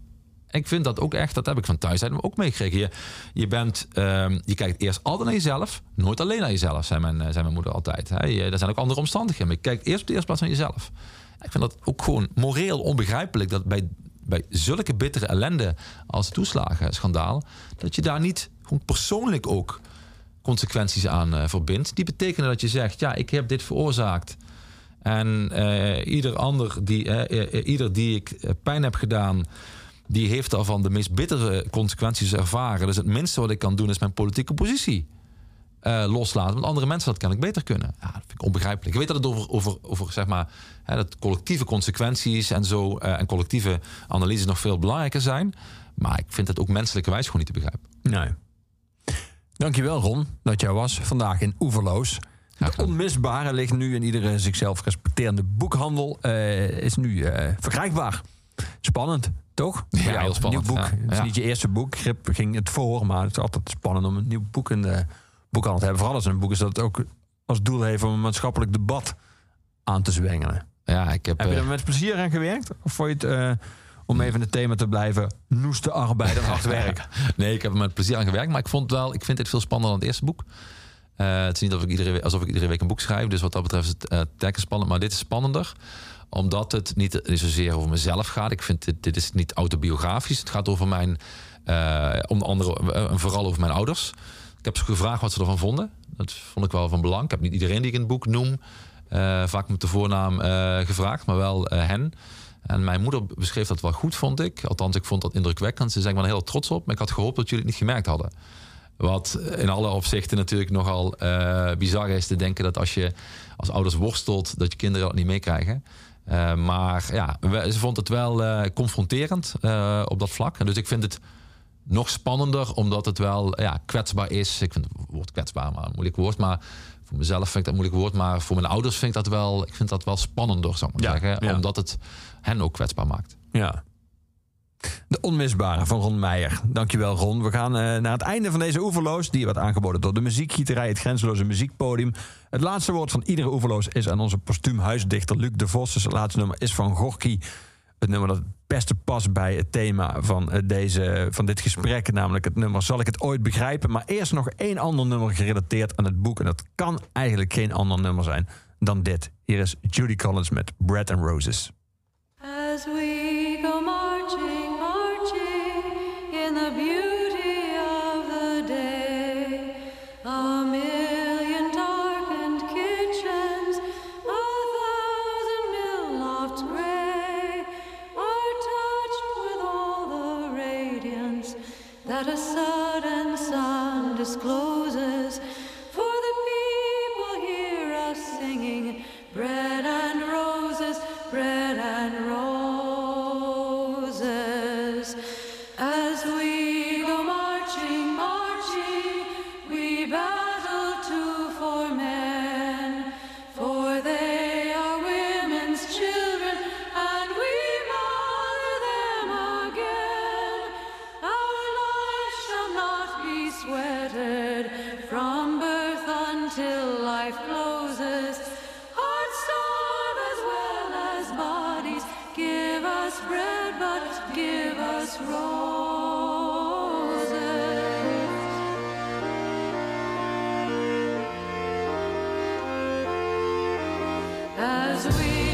ik vind dat ook echt, dat heb ik van thuis uit ook meegekregen. Je, je, bent, ehm, je kijkt eerst altijd naar jezelf, nooit alleen naar jezelf, zei mijn, eh, zei mijn moeder altijd. Hè. Er zijn ook andere omstandigheden, maar je kijkt eerst op de eerste plaats naar jezelf. Ik vind dat ook gewoon moreel onbegrijpelijk dat bij, bij zulke bittere ellende als het toeslagenschandaal, dat je daar niet gewoon persoonlijk ook consequenties aan uh, verbindt. Die betekenen dat je zegt, ja, ik heb dit veroorzaakt. En uh, ieder ander die, uh, ieder die ik pijn heb gedaan, die heeft daarvan de meest bittere consequenties ervaren. Dus het minste wat ik kan doen is mijn politieke positie uh, loslaten. Want andere mensen dat kan ik beter kunnen. Ja, dat vind ik onbegrijpelijk. Ik weet dat het over, over, over zeg maar, hè, dat collectieve consequenties en zo uh, en collectieve analyses nog veel belangrijker zijn. Maar ik vind het ook menselijkerwijs gewoon niet te begrijpen. Nee. Dankjewel Ron dat jij was vandaag in Oeverloos. Het onmisbare ligt nu in iedere zichzelf respecterende boekhandel. Uh, is nu verkrijgbaar. Spannend. Toch? Ja, ja heel spannend. Nieuw boek. Ja, het is niet je eerste boek. Grip ging het voor, maar het is altijd spannend om een nieuw boek in de boekhandel te hebben. Vooral als een boek is dat het ook als doel heeft om een maatschappelijk debat aan te zwengelen. Ja, ik heb, heb je uh, er met plezier aan gewerkt? Of vond je het, uh, om even in het thema te blijven, noeste arbeid en hard werk. nee, ik heb er met plezier aan gewerkt. Maar ik, vond wel, ik vind dit veel spannender dan het eerste boek. Eh, het is niet of ik iedere, alsof ik iedere week een boek schrijf. Dus wat dat betreft is het uh, spannend. Maar dit is spannender omdat het niet zozeer over mezelf gaat. Ik vind dit, dit is niet autobiografisch. Het gaat over mijn, eh, onder andere, eh, en vooral over mijn ouders. Ik heb ze gevraagd wat ze ervan vonden. Dat vond ik wel van belang. Ik heb niet iedereen die ik in het boek noem, eh, vaak met de voornaam eh, gevraagd, maar wel eh, hen. En mijn moeder beschreef dat wel goed, vond ik. Althans, ik vond dat indrukwekkend. Ze zijn wel heel trots op, maar ik had gehoopt dat jullie het niet gemerkt hadden. Wat in alle opzichten natuurlijk nogal bizar is te denken dat als je als ouders worstelt, dat je kinderen dat niet meekrijgen. Maar ja, ze vond het wel confronterend op dat vlak. En dus ik vind het nog spannender, omdat het wel ja, kwetsbaar is. Ik vind het woord kwetsbaar maar een moeilijk woord. Maar voor mezelf vind ik dat een moeilijk woord. Maar voor mijn ouders vind ik dat wel, ik vind dat wel spannender, zou ik maar Ja, zeggen. ja. Omdat het hen ook kwetsbaar maakt. Ja. De onmisbare van Ron Meijer. Dankjewel Ron. We gaan eh, naar het einde van deze oeverloos. Die werd aangeboden door de muziekgieterij, het grenzeloze muziekpodium. Het laatste woord van iedere oeverloos is aan onze postuum huisdichter Luc de Vos. Dus het laatste nummer is van Gorky. Het nummer dat het beste past bij het thema van, eh, deze, van dit gesprek. Namelijk het nummer Zal ik het ooit begrijpen? Maar eerst nog één ander nummer gerelateerd aan het boek. En dat kan eigenlijk geen ander nummer zijn dan dit. Hier is Judy Collins met Bread and Roses. That a sudden As we